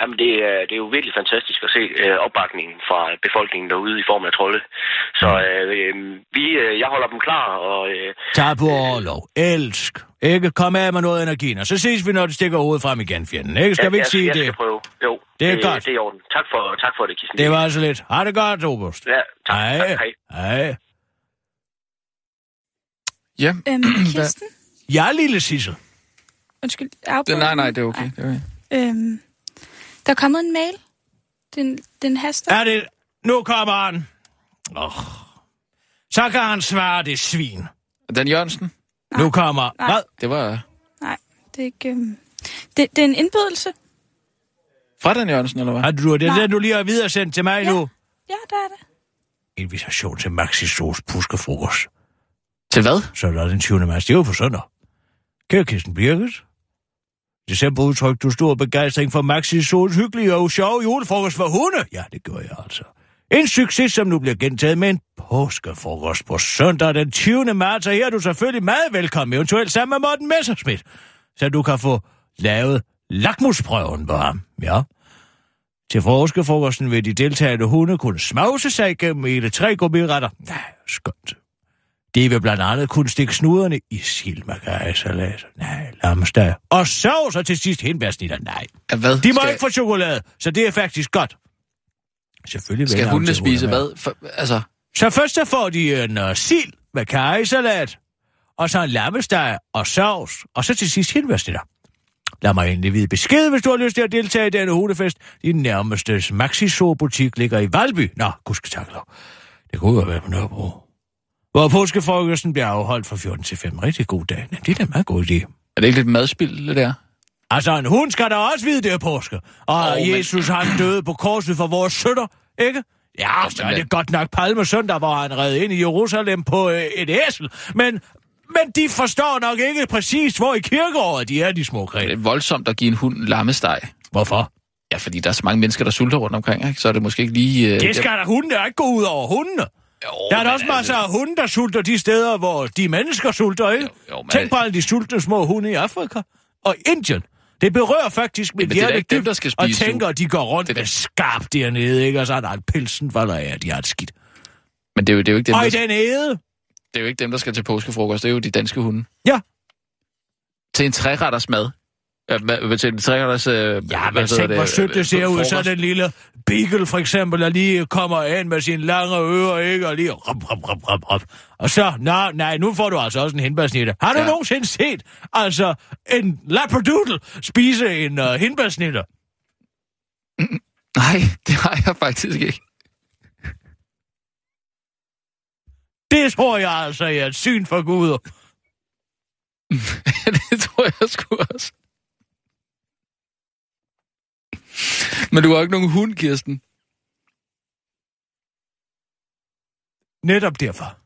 Jamen, det er, det er jo virkelig fantastisk at se øh, opbakningen fra befolkningen derude i form af trolde. Så øh, øh, vi, øh, jeg holder dem klar, og øh, Tag på overlov. Elsk. Ikke? Kom af med noget energi, og så ses vi, når det stikker hovedet frem igen, fjenden. Ikke? Skal jeg, vi ikke jeg, sige jeg det? skal prøve. Jo, Det er det, godt. Det er i orden. Tak for, tak for det, Kirsten. Det var altså lidt. Ha' det godt, Oberst. Ja, tak. Hej. tak hej. Hej. Ja, Øhm, (clears throat) Kirsten? Ja, lille Sissel. Undskyld, afbrød nej, jeg? nej, det er okay. Det er okay. Øhm, der er kommet en mail. Den, den haster. Er det... Nu kommer han. Oh. Så kan han svare det svin. Dan Jørgensen, Nu kommer... Nej. Hvad? det var Nej, det er ikke... Øhm, det, det er en indbydelse. fra Dan Jørgensen, eller hvad? Har du det, er Nej. det, du lige har videresendt til mig Ja. nu? Ja, der er det. Invitation til Maxi Sos puskefrokost. Til hvad? Så er der den 20. marts. Det er jo på søndag. Kære Kirsten Birgit. December udtryk du stor begejstring for Maxi Sols hyggelige og sjove julefrokost for hunde. Ja, det gør jeg altså. En succes, som nu bliver gentaget med en påskefrokost på søndag den 20. marts. Og her er du selvfølgelig meget velkommen, eventuelt sammen med Morten Messerschmidt, så du kan få lavet lakmusprøven på ham. Ja. Til påskefrokosten vil de deltagende hunde kunne smause sig gennem hele tre gourmetretter. Nej, skønt. De vil blandt andet kunne stikke snuderne i silmakajesalat. Nej, lamsteg. Og sovs og til sidst hindbærsnitter. Nej. Hvad? De må skal, ikke få chokolade, så det er faktisk godt. Selvfølgelig skal hundene spise hvad? For, altså, Så først så får de en uh, sild med kajesalat, og så en lammesteg og sovs, og så til sidst hindbærsnitter. Lad mig endelig vide besked, hvis du har lyst til at deltage i denne hundefest. Din nærmeste Maxi-Zoo-butik ligger i Valby. Nå, gudske tak lov. Det kunne jo være på Nørrebro. Hvor påskefrokosten bliver afholdt fra 14 til 5. Rigtig god dag. Ja, det er da en meget god idé. er det ikke lidt madspild, det der? Altså, en hund skal da også vide, det er påske. Og oh, men- Jesus, han døde på korset for vores sønder, ikke? Ja, så er men- det godt nok Palme søndag, hvor han red ind i Jerusalem på øh, et æsel. Men, men de forstår nok ikke præcis, hvor i kirkeåret de er, de små Det grene. er voldsomt at give en hund lammesteg. Hvorfor? Ja, fordi der er så mange mennesker, der sulter rundt omkring, ikke? så er det måske ikke lige... Øh, Det skal da hunden der ikke gå ud over hundene. Jo, Der er da men også masser af hunde, der sulter de steder, hvor de mennesker sulter, ikke? Jo, jo, men- Tænk på alle de sultne små hunde i Afrika og Indien. Det berører faktisk mit er hjerte ikke dem, dybt, der skal og spise tænker, at de går rundt Det er med skarp dernede, ikke? Og så er der en pelsen falder af, de har et skidt. Men det er, jo, det, er jo ikke dem, Og der, den æde, det er jo ikke dem, der skal til påskefrokost. Det er jo de danske hunde. Ja. Til en træretters mad. Træretters... Øh, Ja, men tænk, hvor sødt det ser ud. Så den lille beagle, for eksempel, der lige kommer ind med sine lange ører, ikke? Og lige rap, rap, rap, rap, rap. Og så, nej, nej, nu får du altså også en hindbærsnitte. Har du Ja. nogensinde set, altså, en labradoodle spise en uh, hindbærsnitte? Nej, det har jeg faktisk ikke. Det tror jeg altså er et syn for Gud. (laughs) det tror jeg sgu også. Men du har ikke nogen hund, Kirsten. Netop derfor.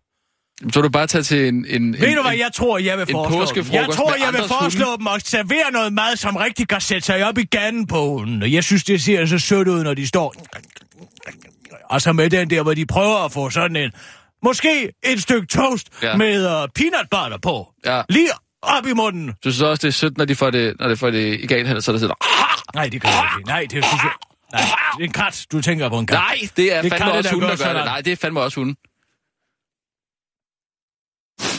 Så du bare tage til en... en Ved en, du, hvad jeg tror, jeg vil foreslå? dem? Jeg tror, jeg vil foreslå dem at servere noget mad, som rigtig kan sætte sig op i ganen på hunden. Og Jeg synes, det ser så sødt ud, når de står... Og så med den der, hvor de prøver at få sådan en... Måske et stykke toast ja. med uh, peanut butter på. Ja. Lige op i munden. Du synes også, det er sødt, når de får det, når de får det i galt så er der sidder... Nej, det kan jeg ikke. Nej, det synes jeg... Nej, det er en kat. Du tænker på en kat. Nej, det er Det fandme katte, også der hunde, gør der gør det. Nej, det er fandme også hunde.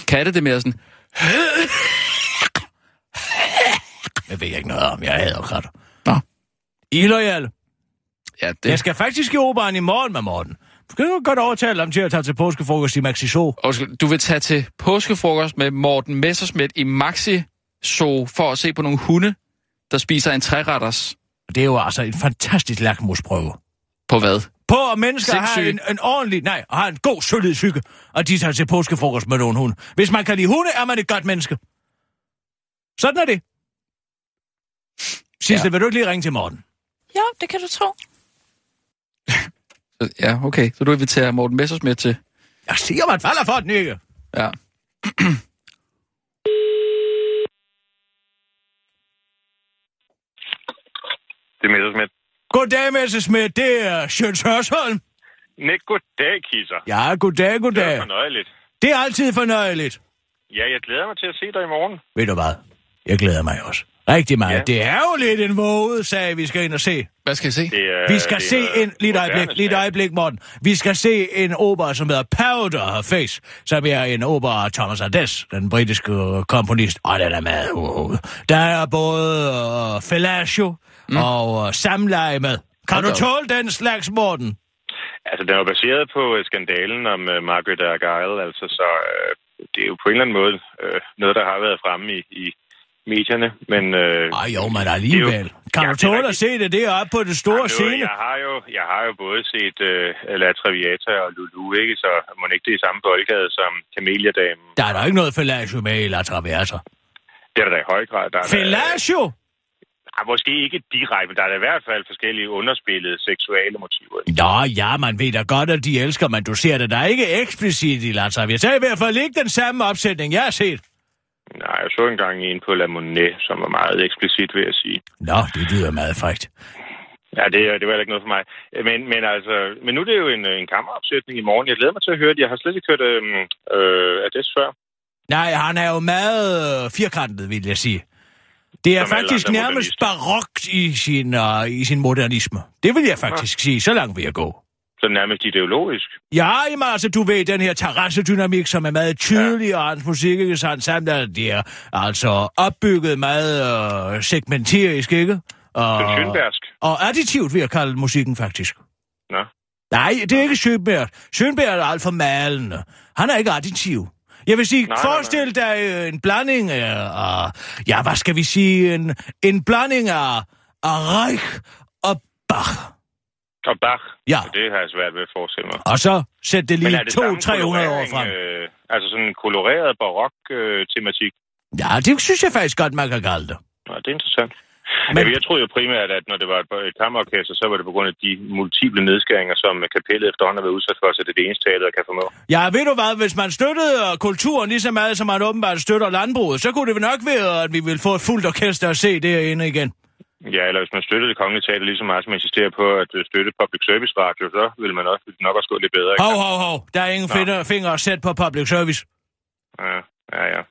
Katte, det er mere sådan... Det ved jeg ikke noget om. Jeg hader katter. Nå. Illoyal. Ja, det... Jeg skal faktisk i operan i morgen med Morten. Du skal jo godt overtale ham til at tage til påskefrokost i Maxi Zoo. Undskyld, du vil tage til påskefrokost med Morten Messersmith i Maxi Zoo for at se på nogle hunde, der spiser en træretters. Det er jo altså en fantastisk lakmusprøve. På hvad? På at mennesker har en, en ordentlig, nej, har en god, solid psyke, og de tager til påskefrokost med nogle hunde. Hvis man kan lide hunde, er man et godt menneske. Sådan er det. Sidste, ja. Ja. vil du ikke lige ringe til Morten? Jo, det kan du tro. Så- Ja, okay. Så du inviterer Morten Messersmith til... Jeg siger, man falder for den ikke. Ja. (clears throat) Det er Messersmith. Goddag, Messerschmidt. Det er Sjøns Hørsholm. Nej, goddag, kisser. Ja, goddag, Det er goddag. fornøjeligt. Det er altid fornøjeligt. Ja, jeg glæder mig til at se dig i morgen. Ved du hvad? Jeg glæder mig også. Rigtig meget. Ja. Det er jo lidt en våget sag, vi skal ind og se. Hvad skal jeg se? Det er, Vi skal det se er en... Lige et øjeblik, smag. øjeblik, Morten. Vi skal se en opera, som hedder Powder Face, som er en opera af Thomas Ades, den britiske komponist. Og den er meget uhovedet. Der er både uh, Fellatio mm. og uh, Samleje med. Kan Hold du tåle den slags, Morten? Altså, den er jo baseret på øh, skandalen om uh, Margaret Argyle, altså, så uh, det er jo på en eller anden måde uh, noget, der har været fremme i, i medierne, men... Uh, Ej jo, men alligevel. Kan Ja, du tåle at se det deroppe på det store scene? jeg, har jo, jeg har jo både set uh, La Traviata og Lulu, ikke? Så må ikke det er i samme boldgade som Camellia-damen. Der er der ikke noget Fellatio med i La Traversa. Det er der da i høj grad. Der er der- Fellatio? Ja, måske ikke direkte, men der er da i hvert fald forskellige underspillede seksuelle motiver. Nå, ja, man ved da godt, at de elsker, men du ser det der er ikke eksplicit i La Traviata. Det er i hvert fald ikke den samme opsætning, jeg har set. Nej, jeg så engang en på La Monet, som var meget eksplicit, vil jeg sige. Nå, det lyder meget frægt. Ja, det, det var heller ikke noget for mig. Men, men altså, men nu er det jo en, en kammeropsætning i morgen. Jeg glæder mig til at høre det. Jeg har slet ikke hørt øhm, øh, Ades før. Nej, han er jo meget firkantet, vil jeg sige. Det er Som faktisk nærmest barokt i sin, uh, i sin modernisme. Det vil jeg faktisk sige. Så langt vil jeg gå. Så nærmest ideologisk. Ja, jamen, altså, du ved, den her terrassedynamik, som er meget tydelig, ja. og hans musik, ikke sandt, samt at det er altså opbygget meget øh, segmenterisk, ikke? Og, og additivt, vil jeg kalde musikken, faktisk. Nå. Nej, det er ikke Schönberg. Schönberg er alt for malende. Han er ikke additiv. Jeg vil sige, Nej, nej, nej, forestil dig øh, en blanding af, af, ja, hvad skal vi sige, en, en blanding af, af Reich og Bach. Og Bach. Ja. Det har jeg svært ved at forestille mig. Og så sæt det lige er det samme 200-300 år frem. Øh, altså sådan en koloreret barok-tematik. Ja, det synes jeg faktisk godt, man kan kalde det. Nå, det er interessant. Men- Men... Jeg troede jo primært, at når det var et, kammerorkester, så var det på grund af de multiple nedskæringer, som kapellet efterhånden har været udsat for, så det er det eneste teater, der kan formå. Ja, ved du hvad, hvis man støttede øh, kulturen lige så meget, som man åbenbart støtter landbruget, så kunne det vel nok være, at vi ville få et fuldt orkester at se derinde igen. Ja, eller hvis man støttede det kongelige teater lige så meget, som man insisterer på at øh, støtte public service radio, så vil man også, vil nok også gå lidt bedre. Hov, hov, hov, der er ingen finger at sætte på public service. Ja, ja, ja.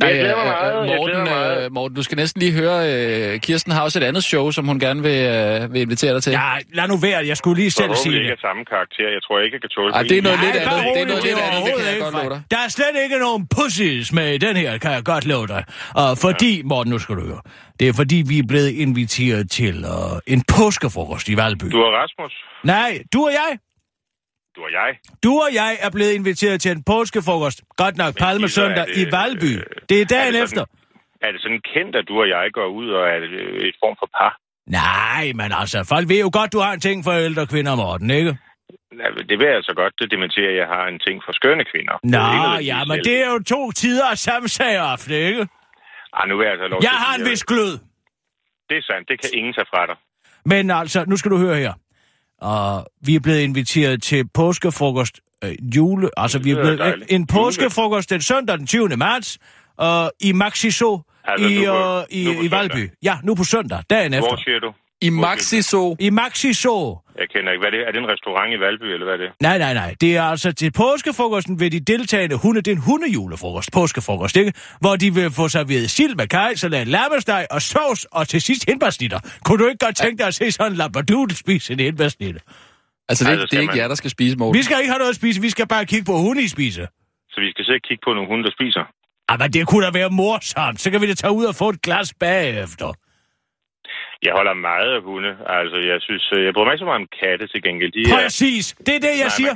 Nej, jeg glæder mig øh, meget. øh, jeg Morten, glæder mig meget. øh, Morten, du skal næsten lige høre, øh, Kirsten har også et andet show, som hun gerne vil, øh, vil invitere dig til. Ja, lad nu være, jeg skulle lige selv sige Forhåbentlig ikke det. af samme karakter. Jeg tror ikke, jeg kan tåle Ej, det er noget Nej, lidt andet. Det er noget lidt er andet, det kan jeg ikke godt love dig. Der er slet ikke nogen pussies med i den her, kan jeg godt love dig. Og fordi, Morten, nu skal du høre, det er fordi, vi er blevet inviteret til uh, en påskefrokost i Valby. Du og Rasmus, Nej, du og jeg, du og jeg. du og jeg er blevet inviteret til en påskefrokost. Godt nok, Palme Kisser, er søndag det, i Valby. øh, Det er er dagen det efter. sådan- Er det sådan kendt, at du og jeg går ud og er det øh, et form for par? Nej, men altså, folk ved jo godt, du har en ting for ældre kvinder, Morten, ikke? Det vil jeg altså godt det dementere, at jeg har en ting for skønne kvinder. Nå, Det er ja, men det er jo to tider af samme sag ofte, ikke? Ej, nu vil jeg altså have lov Jeg har en vis glød. Det er sandt, det kan ingen tage fra dig. Men altså, nu skal du høre her. Og vi er blevet inviteret til påskefrokost øh, jule, altså vi er blevet dejligt. en påskefrokost den søndag den 20. marts øh, i Maxi Zoo Altså, i, nu på- øh, i, nu i Valby. Ja, nu på søndag, dagen efter. Hvor siger du? I Maxi Zoo. I Maxi Zoo. Jeg kender ikke. Hvad er det? Er det en restaurant i Valby, eller hvad er det? Nej, nej, nej. Det er altså til påskefrokosten ved de deltagende hunde. Det er en hundejulefrokost, påskefrokost, ikke? Hvor de vil få serveret sild med kejserland, lammesteg og sovs, og til sidst hindbærsnitter. Kunne du ikke godt tænke dig at se sådan en labradoodle spise en hindbærsnitter? Altså, det, er Ej, ikke- så det er skal ikke man- jer, der skal spise, Morten. Vi skal ikke have noget at spise, vi skal bare kigge på hunde i spise. Så vi skal og kigge på nogle hunde, der spiser. Ah, men det kunne da være morsomt. Så kan vi da tage ud og få et glas bagefter. Jeg holder meget af hunde. Altså, jeg synes... øh, Jeg bryder mig ikke så meget om katte til gengæld. De er, Præcis. Det er det, jeg Nej, siger.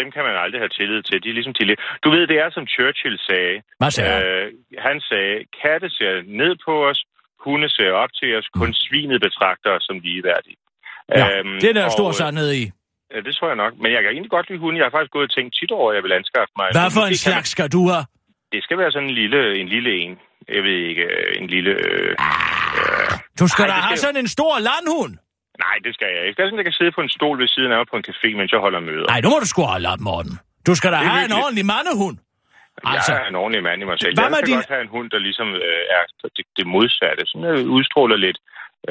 dem kan man aldrig have tillid til. De er ligesom til. Du ved, det er som Churchill sagde. Hvad sagde han? øh, Han sagde, katte ser ned på os, hunde ser op til os, kun svinet betragter os som ligeværdige. Mm. Ja, Øhm, det er der og, stor sandhed i. Ja, det tror jeg nok. Men jeg kan egentlig godt lide hunde. Jeg har faktisk gået og tænkt tit over, at jeg vil anskaffe mig. Hvad for en slags skal du have? Man, det skal være sådan en lille en. Lille en. Jeg ved ikke, øh, en lille... Øh, Du skal Ej, da have sådan en stor landhund. nej, det skal jeg ikke. Det er sådan, jeg kan sidde på en stol ved siden af mig på en café, mens jeg holder møder. Nej, nu må du sgu holde op, Morten. Du skal da have en hyggeligt. ordentlig mandehund. Altså, Jeg er en ordentlig mand i mig selv. Hvad Jeg kan din- godt have en hund, der ligesom øh, er det, det modsatte. Sådan øh, udstråler lidt...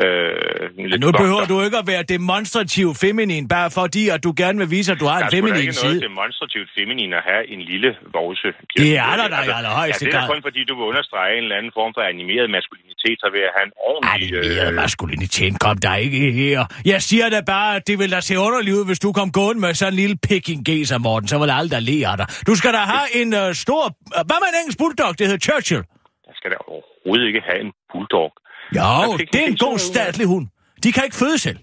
Øh, nu behøver du ikke at være demonstrativ feminin, bare fordi, at du gerne vil vise, at du har en er sgu da feminin ikke side. noget demonstrativt feminin at have en lille vovse. Det er der da i allerhøjeste ja, det er kun fordi, du vil understrege en eller anden form for animeret maskulinitet, så ved at have en ordentlig... Animeret øh, maskulinitet kom der ikke her. Jeg siger da bare, at det ville da se underligt ud, hvis du kom gående med sådan en lille peking geser, Morten. Så ville alle der le af dig. Du skal da have en uh, stor... Hvad med en engelsk bulldog? Det hedder Churchill. Jeg skal da overhovedet ikke have en bulldog. Jo, det er en god statlig hund. De kan ikke føde selv.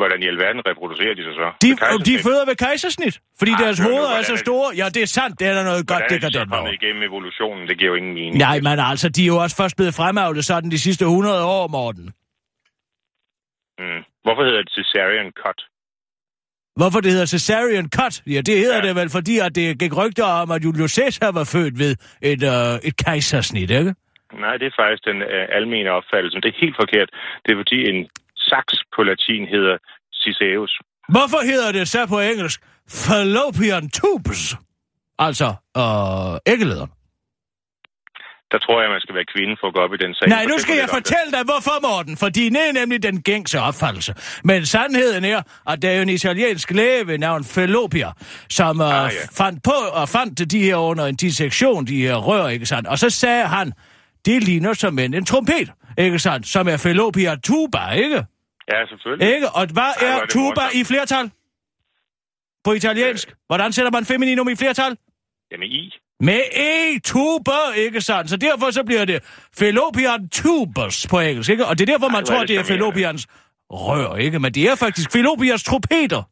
Hvordan i alverden reproducerer de sig så? De, de føder ved kejsersnit, fordi Ah, deres hoveder er så det? store. Ja, det er sandt. Det er der noget godt Hvordan er de så dekadent over. igennem evolutionen? Det giver jo ingen mening. Nej, men altså, de er jo også først blevet fremavlet sådan de sidste 100 år, Morten. Mm. Hvorfor hedder det cesarean cut? Hvorfor det hedder cesarean cut? Ja, det hedder Ja. det vel, fordi at det gik rygter om, at Julius Caesar var født ved et, øh, et kejsersnit, ikke? Nej, det er faktisk den øh, almene opfattelse. Det er helt forkert. Det er fordi en saks på latin hedder Ciceus. Hvorfor hedder det så på engelsk fallopian tubes? Altså, øh, æggelederen. Der tror jeg, man skal være kvinde for at gå op i den sag. Nej, nu skal jeg fortælle dig, hvorfor, Morten. Fordi det er nemlig den gængse opfattelse. Men sandheden er, at der er en italiensk læge ved navn Fallopia, som uh, Ah, ja. fandt på og fandt de her under en dissektion, de her rør, ikke sandt? Og så sagde han, det ligner som en, en trompet, ikke sandt? Som er Fallopia tuba, ikke? Ja, selvfølgelig. Ikke? Og hvad Ej, er er det tuba morsomt. i flertal? På italiensk. Hvordan sætter man femininum i flertal? Jamen, i. Med e tuba, ikke sandt? Så derfor så bliver det fallopian tubus på engelsk, ikke? Og det er derfor, man Ej, er tror, det det er fallopians rør, ikke? Men det er faktisk fallopians trompeter.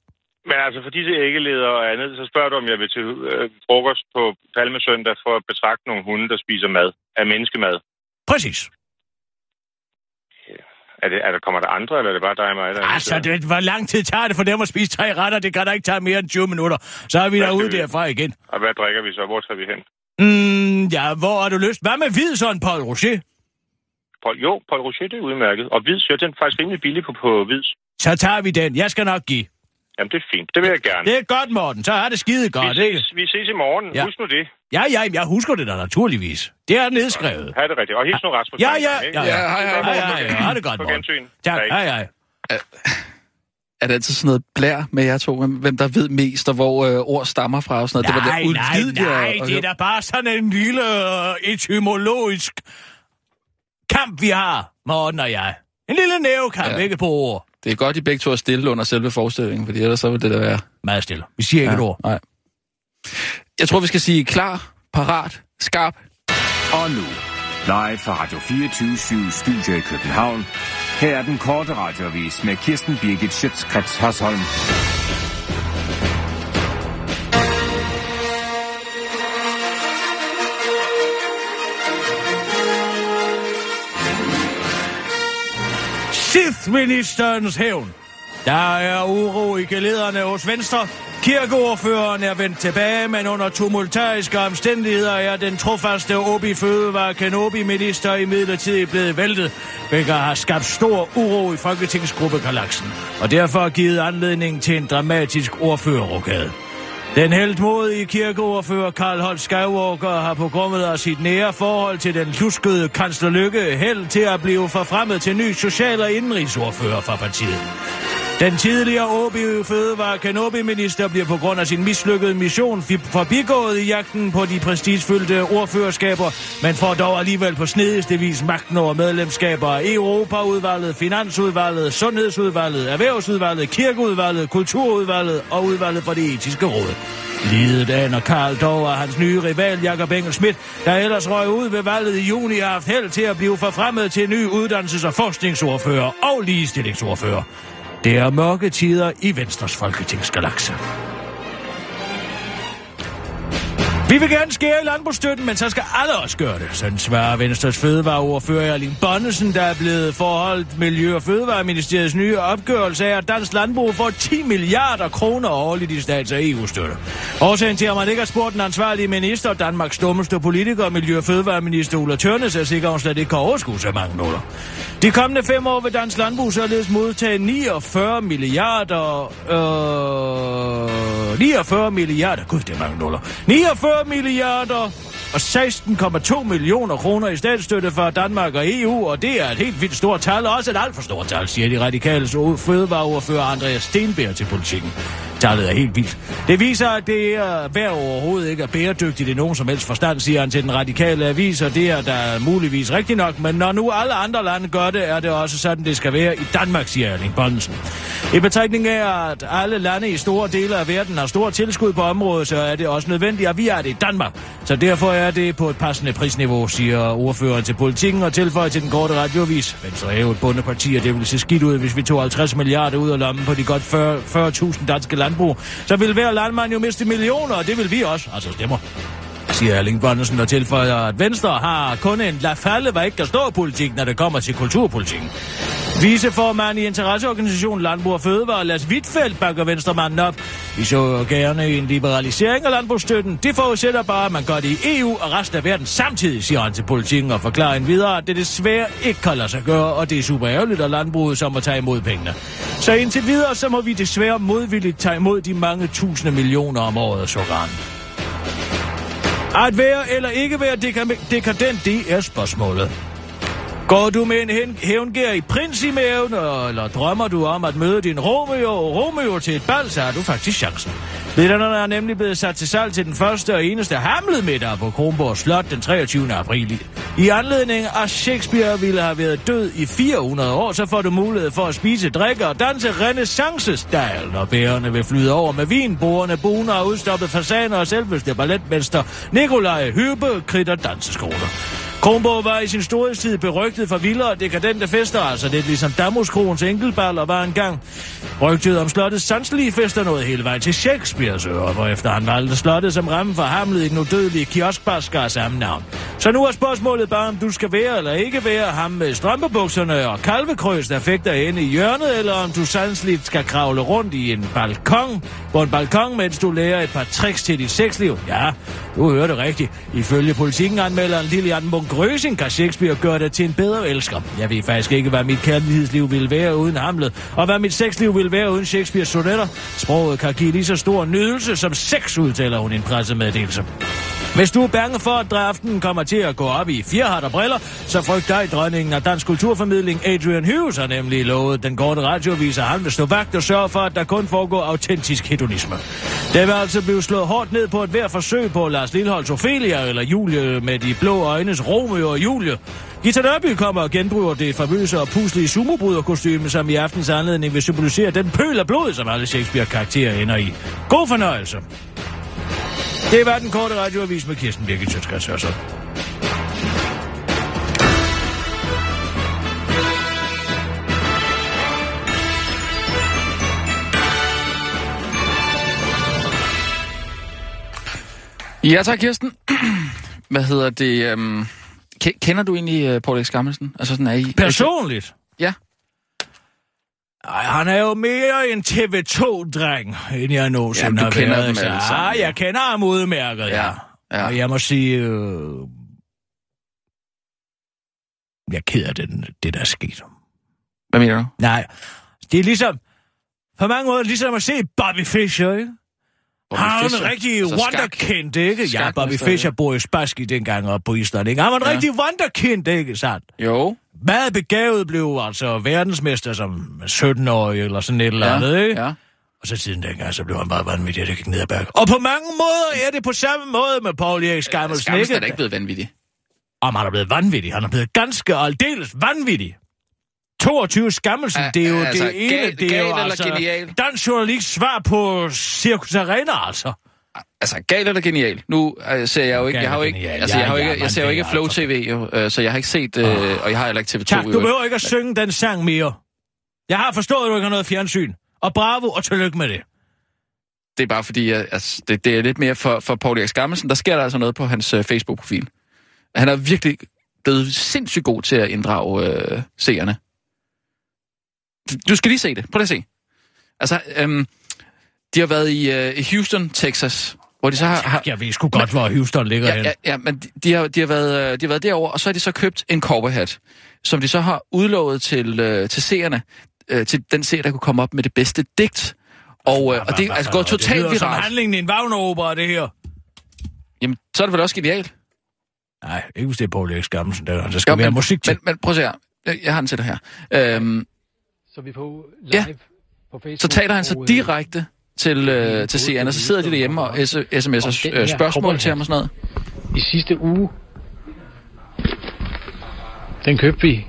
Men altså, for disse æggeleder og andet, så spørger du, om jeg vil til øh, frokost på Palmesøndag for at betragte nogle hunde, der spiser mad. Af menneskemad. Præcis. Er, det, er der, kommer der andre, eller er det bare dig og mig? Der er Altså, inviteret? det, hvor lang tid tager det for dem at spise tre retter? Det kan da ikke tage mere end 20 minutter. Så er vi Hvad derude vi? derfra igen. Og hvad drikker vi så? Hvor tager vi hen? Mm, ja, hvor har du lyst? Hvad med hvid sådan, Paul Rocher? Paul, jo, Paul Rocher, det er udmærket. Og hvids, ja, den er faktisk rimelig billig på, på hvids. Så tager vi den. Jeg skal nok give. Jamen, det er fint. Det vil jeg gerne. Det er godt, Morten. Så er det skide godt, vi, ikke? ses, vi ses i morgen. Ja. Ja. Husk nu det. Ja, ja, jeg husker det da naturligvis. Det er nedskrevet. Ha' det rigtigt. Og hils nu Rasmus. Ja, ja, ikke? ja, Ja, hej, hej, Hej, hej, hej. Ha' det godt, På Morten. gensyn. Tak, Hej. hej. Er det altid sådan noget blær med jer to? Hvem, der ved mest, og hvor øh, ord stammer fra og sådan noget? Nej, det var nej, nej, at- at det er da bare sådan en lille øh, etymologisk kamp, vi har, Morten og jeg. En lille nævekamp, Ja. ja. ikke på ord. Det er godt, I begge to er stille under selve forestillingen, fordi ellers så vil det da være... Meget stille. Vi siger ikke ja. et ord. Nej. Jeg tror, vi skal sige klar, parat, skarp. Og nu, live fra Radio 24 Studio i København. Her er den korte radiovis med Kirsten Birgit Schøtzgrads Hasholm. Sith-ministerens hævn. Der er uro i gelederne hos Venstre. Kirkeordføreren er vendt tilbage, men under tumultariske omstændigheder er den trofaste Obi Fødevare Kenobi-minister i midlertid blevet væltet, hvilket har skabt stor uro i Folketingsgruppe Galaxen, og derfor givet anledning til en dramatisk ordførerrokade. Den heldmodige kirkeordfører Karl Holt Skywalker har på grund af sit nære forhold til den luskede kansler Lykke held til at blive forfremmet til ny social- og indenrigsordfører for partiet. Den tidligere OB Fødevare Kanobi-minister bliver på grund af sin mislykkede mission forbigået i jagten på de prestigefyldte ordførerskaber, men får dog alligevel på snedigste vis magten over medlemskaber af Europaudvalget, Finansudvalget, Sundhedsudvalget, Erhvervsudvalget, Kirkeudvalget, Kulturudvalget og Udvalget for det etiske råd. Lidet aner Karl dog og hans nye rival Jakob Engel Schmidt, der ellers røg ud ved valget i juni, har haft held til at blive forfremmet til ny uddannelses- og forskningsordfører og ligestillingsordfører. Det er mørke tider i Venstres folketingsgalakse. Vi vil gerne skære i landbrugsstøtten, men så skal alle også gøre det. Sådan svarer Venstres fødevareordfører Erling Bonnesen, der er blevet forholdt Miljø- og Fødevareministeriets nye opgørelse af, at dansk landbrug får 10 milliarder kroner årligt i stats- og EU-støtte. Årsagen til, at man ikke har spurgt den ansvarlige minister, Danmarks dummeste politiker, Miljø- og Fødevareminister Ulla Tørnes, er sikker, hun slet ikke kan overskue så mange nuller. De kommende fem år vil dansk landbrug således modtage 49 milliarder... Øh, 49 milliarder... Gud, det er mange nuller. 49 milliarder og 16,2 millioner kroner i statsstøtte fra Danmark og EU, og det er et helt vildt stort tal, og også et alt for stort tal, siger de radikale fødevareordfører Andreas Stenberg til politikken. Tallet er helt vildt. Det viser, at det er hver overhovedet ikke er bæredygtigt i nogen som helst forstand, siger han til den radikale avis, og det er da muligvis rigtigt nok, men når nu alle andre lande gør det, er det også sådan, det skal være i Danmark, siger Erling Bonsen. I betragtning af, at alle lande i store dele af verden har stort tilskud på området, så er det også nødvendigt, at vi er det i Danmark. Så derfor er det på et passende prisniveau, siger ordføreren til politikken og tilføjer til den korte radiovis. Venstre er jo et bundeparti, og det ville se skidt ud, hvis vi tog 50 milliarder ud af lommen på de godt 40.000 40 danske landbrug. Så vil hver landmand jo miste millioner, og det vil vi også. Altså stemmer siger Erling Bonnesen og tilføjer, at Venstre har kun en lafalle, hvad ikke kan stå politik, når det kommer til kulturpolitikken. Viceformand i interesseorganisationen Landbrug og Fødevare, Lars Wittfeldt, bakker Venstremanden op. Vi så jo gerne en liberalisering af landbrugsstøtten. Det forudsætter bare, at man gør det i EU og resten af verden samtidig, siger han til politikken og forklarer en videre, at det desværre ikke kan lade sig gøre, og det er super ærgerligt, at landbruget som at tage imod pengene. Så indtil videre, så må vi desværre modvilligt tage imod de mange tusinde millioner om året, så At være eller ikke være dekadent, det er spørgsmålet. Går du med en hævngærig prins i maven, eller drømmer du om at møde din Romeo og Romeo til et bal, så har du faktisk chancen. Billetterne er nemlig blevet sat til salg til den første og eneste hamlet middag på Kronborg Slot den 23. april. I anledning af Shakespeare ville have været død i 400 år, så får du mulighed for at spise, drikke og danse renaissance-style, når bærerne vil flyde over med vin, boner og udstoppet fasaner og selveste balletmester Nikolaj Hybe kritter danseskoler. Kronborg var i sin storhedstid berygtet for vildere og dekadente fester, altså lidt ligesom Damuskroens enkeltballer var engang. Rygtet om slottets sanselige fester nåede hele vejen til Shakespeares øre, hvor efter han valgte slottet som ramme for hamlet i den udødelige kioskbasker af samme navn. Så nu er spørgsmålet bare, om du skal være eller ikke være ham med strømpebukserne og kalvekrøs, der fægter inde i hjørnet, eller om du sanseligt skal kravle rundt i en balkon, på en balkon, mens du lærer et par tricks til dit sexliv. Ja, du hører det rigtigt. Ifølge politikken anmelder Lilian Munk Grøsing kan Shakespeare gøre det til en bedre elsker. Jeg ved faktisk ikke, hvad mit kærlighedsliv ville være uden Hamlet, og hvad mit sexliv ville være uden Shakespeares sonetter. Sproget kan give lige så stor nydelse som sex, udtaler hun i en pressemeddelelse. Hvis du er bange for, at draften kommer til at gå op i fjerhat og briller, så frygt dig dronningen af dansk kulturformidling Adrian Hughes har nemlig lovet den korte radioavis, at han vil stå vagt og sørge for, at der kun foregår autentisk hedonisme. Det vil altså blive slået hårdt ned på et hver forsøg på Lars Lilleholds Ophelia eller Julie med de blå øjnes Romeo og Julie. Gita Nørby kommer og genbruger det famøse og puslige sumobryderkostyme, som i aftens anledning vil symbolisere den pøl af blod, som alle Shakespeare-karakterer ender i. God fornøjelse! Det var den korte radioavis med Kirsten Birgit Sjøtskrets Ja tak, Kirsten. (clears throat) Hvad hedder det? Um, kender du egentlig uh, Paul X. Gammelsen? Altså sådan er I... Personligt? Ja. Ej, han er jo mere en TV2-dreng, end jeg nogensinde ja, har været. Dem alle sammen, ja, jeg kender ham udmærket, ja. ja. ja. Og jeg må sige... Øh... Jeg er ked af det, det, der er sket. Hvad mener du? Nej, det er ligesom... På mange måder ligesom at se Bobby Fischer, ikke? Han var en rigtig Så skak. wonderkind, ikke? Ja, Skakmester, Bobby ja. Fischer bor i Spassky dengang op på Island, ikke? Han var en Ja. rigtig wonderkind, ikke sandt? Jo. Meget begavet blev altså verdensmester som 17-årig eller sådan et eller Ja, andet, ikke? ja. Og så siden dengang, så blev han bare vanvittig, og det gik ned ad bakke. Og på mange måder er det på samme måde med Paul Erik Skammelsen, Skammelsen ikke? er da ikke blevet vanvittig. Om han er blevet vanvittig. Han er blevet ganske aldeles vanvittig. 22 Skammelsen, Ah, det er jo altså, det ene, gal- det er jo altså... genial? Dansk journalist svar på Circus Arena, altså. Altså, gal eller genial? Nu øh, ser jeg jo ikke... Jeg har jo ikke... Altså, jeg, har jo ikke, jeg ser jo ikke Flow TV, jo, øh, så jeg har ikke set... Øh, og jeg har heller ikke TV2. Tak, du behøver ikke at synge den sang mere. Jeg har forstået, at du ikke har noget fjernsyn. Og bravo, og tillykke med det. Det er bare fordi, at, altså, det, det er lidt mere for, for Paul Erik Skammelsen. Der sker der altså noget på hans øh, Facebook-profil. Han er virkelig blevet sindssygt god til at inddrage øh, seerne. Du skal lige se det. Prøv lige at se. Altså, øhm, de har været i, øh, i Houston, Texas, hvor de så har... har Jeg ved sgu godt, hvor Houston ligger ja, hen. ja, ja, men de, de, har, de, har været, øh, de har været derover og så har de så købt en cowboyhat, som de så har udlovet til, øh, til seerne, øh, til den seer, der kunne komme op med det bedste digt. Og, øh, og det er altså gået det totalt lyder som viralt. handlingen i en Wagner-opera, det her. Jamen, så er det vel også genialt. Nej, ikke hvis det er Paul Erik Skammelsen. Der, der skal Jo, være men, musik til. Men, men prøv at se her. Jeg, jeg har den til dig her. Øhm, Så vi på live Ja. på Facebook. så taler han så og, øh, direkte til, øh, til seerne, så sidder de derhjemme og sms'er øh, spørgsmål til ham og sådan noget. I sidste uge, den købte vi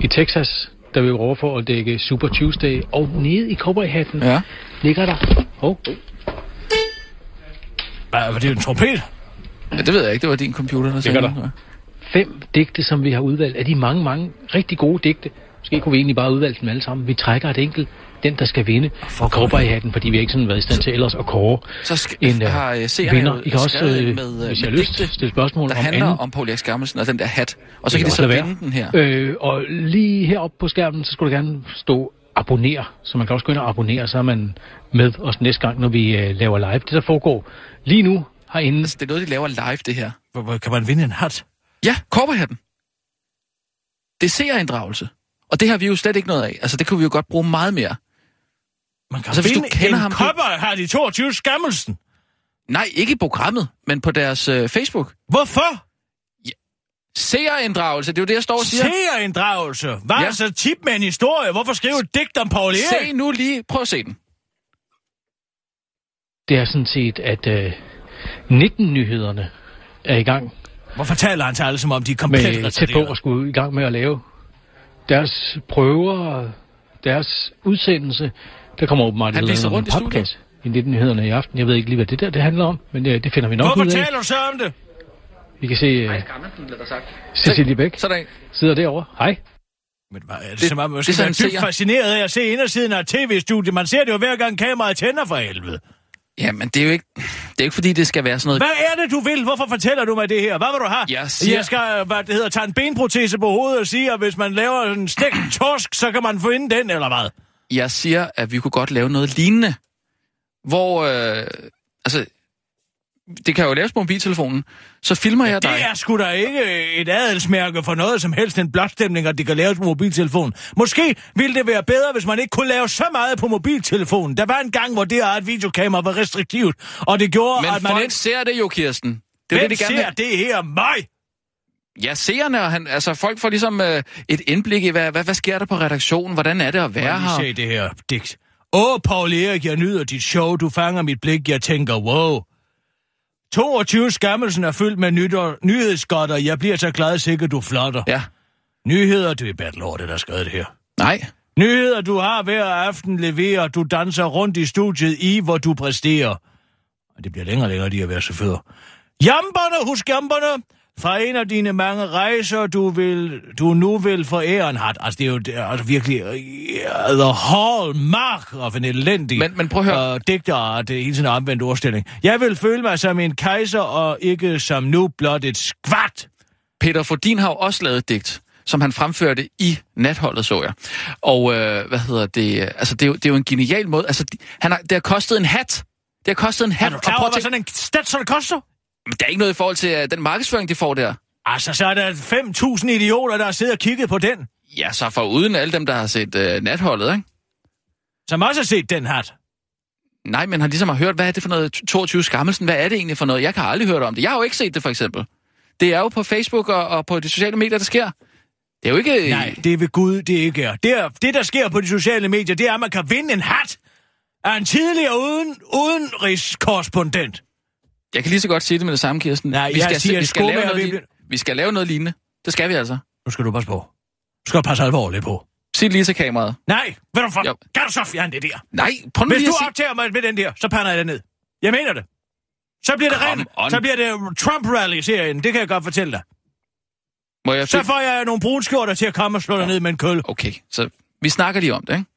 i Texas, da vi var over for at dække Super Tuesday. Og nede i cowboyhatten Ja. ligger der... Oh, Hvad, var det en trompet? ja, det ved jeg ikke. Det var din computer, der sagde der. det. fem digte, som vi har udvalgt. Af de mange, mange rigtig gode digte. Måske kunne vi egentlig bare udvalge dem alle sammen. Vi trækker et enkelt, den der skal vinde. Og cowboyhatten, fordi vi har ikke sådan været i stand til ellers at kåre Så sk- en uh, har seerne vinder. I kan også, ind med, øh, hvis I har lyst, stille spørgsmål der om handler andet. om Paul Erik Skammelsen og den der hat. Og så Det kan de så vinde den her. Øh, og lige heroppe på skærmen, så skulle der gerne stå abonner. Så man kan også gå ind og abonnere, så er man med os næste gang, når vi øh, laver live. Det der foregår lige nu herinde. Altså, det er noget, de laver live, det her. Hvor- hvor Kan man vinde en hat? Ja, cowboyhatten. Det er seerinddragelse. Og det har vi jo slet ikke noget af. Altså, det kunne vi jo godt bruge meget mere. Man kan Altså, hvis du kender en ham- kopperhat i 22 Skammelsen. Nej, ikke i programmet, men på deres øh, Facebook. Hvorfor? Seerinddragelse, det er jo det, jeg står og siger. Seerinddragelse. Hvad Ja. ja. så tip med en historie? Hvorfor skrive et digt om Paul Erik? Se nu lige, prøv at se den. Det er sådan set, at øh, 19-nyhederne er i gang Hvorfor taler han til alle, som om de er komplet med tæt på at skulle i gang med at lave deres prøver, og deres udsendelse. Der kommer åbenbart Han viser rundt i podcast i 19-nyhederne i aften. Jeg ved ikke lige, hvad det der det handler om, men det, det finder vi nok Hvorfor ud af. taler du så om det? Vi kan se uh, Cecilie Bæk Så er der en. sidder derovre. Hej. Men hvad, er det, Det- det som om, man det skal er være sådan, dybt fascineret af at se indersiden af et tv-studie. Man ser det jo hver gang kameraet tænder for helvede. Ja, men det er jo ikke, det er ikke fordi, det skal være sådan noget... Hvad er det, du vil? Hvorfor fortæller du mig det her? Hvad vil du have? Jeg siger- Jeg skal, hvad det hedder, tage en benprotese på hovedet og sige, at hvis man laver en stegt (clears throat) torsk, så kan man få ind den, eller hvad? Jeg siger, at vi kunne godt lave noget lignende, hvor... Øh, altså, det kan jo laves på mobiltelefonen. Så filmer jeg dig. Det er sgu da ikke et adelsmærke for noget som helst en blotstemning, at det kan laves på mobiltelefonen. Måske ville det være bedre, hvis man ikke kunne lave så meget på mobiltelefonen. Der var en gang, hvor det at videokamera var restriktivt, og det gjorde, Men at man folk ikke... ser det jo, Kirsten. Det er Hvem det, de gerne ser det her? Mig? Ja, seerne, og han, altså folk får ligesom øh, et indblik i, hvad, hvad, hvad sker der på redaktionen? Hvordan er det at være her? se det her digt. Åh, Paul Erik, jeg nyder dit show. Du fanger mit blik. Jeg tænker, wow. 22 skammelsen er fyldt med nytår, nyhedsgodter. Jeg bliver så glad, sikkert du flotter. Ja. Nyheder, det er Bertel Hård, der har skrevet det her. Nej. Nyheder, du har hver aften leverer. Du danser rundt i studiet i, hvor du præsterer. Og det bliver længere og længere, de at være chauffører. Jamberne, husk jamberne. Fra en af dine mange rejser, du, vil, du nu vil forære en hat. Altså, det er jo det er altså virkelig uh, the hallmark of en elendig Men- men prøv at høre. Uh, digter, og det er hele tiden en omvendt ordstilling. Jeg vil føle mig som en kejser, og ikke som nu blot et skvat. Peter Fordin har jo også lavet et digt, som han fremførte i natholdet, så jeg. Og øh, hvad hedder det? Altså, det er, jo, det er jo en genial måde. Altså, de, han har, det har kostet en hat. Det har kostet en Er hat. du Og klar over, hvad sådan en stat, det koster? Men der er ikke noget i forhold til uh, den markedsføring, de får der. Altså, så er der 5.000 idioter, der har siddet og kigget på den, Ja, så for uden alle dem, der har set uh, natholdet, ikke? som også har set den hat. Nej, men har ligesom har hørt, hvad er det for noget 22 skammelsen? Hvad er det egentlig for noget? Jeg kan aldrig hørt om det. Jeg har jo ikke set det, for eksempel. Det er jo på Facebook og, og på de sociale medier, der sker. Det er jo ikke... Nej, det er ved Gud, det ikke er. Det, er, det, der sker på de sociale medier, det er, at man kan vinde en hat af en tidligere uden, udenrigskorrespondent. Jeg kan lige så godt sige det med det samme, Kirsten. Nej, vi skal, siger, vi, skal lave noget, vi skal lave noget lignende. Det skal vi altså. Nu skal du passe på. Du skal passe alvorligt på. Sig det lige til kameraet. Nej, ved du for... Jo. Kan du så fjerne det der? Nej, prøv nu Hvis lige du at optager mig med den der, så pander jeg det ned. Jeg mener det. Så bliver det rent. Så bliver det Trump-rally-serien. Det kan jeg godt fortælle dig. Må jeg Så får jeg nogle brunskjorter til at komme og slå dig ned med en køl. Okay, så vi snakker lige om det, ikke?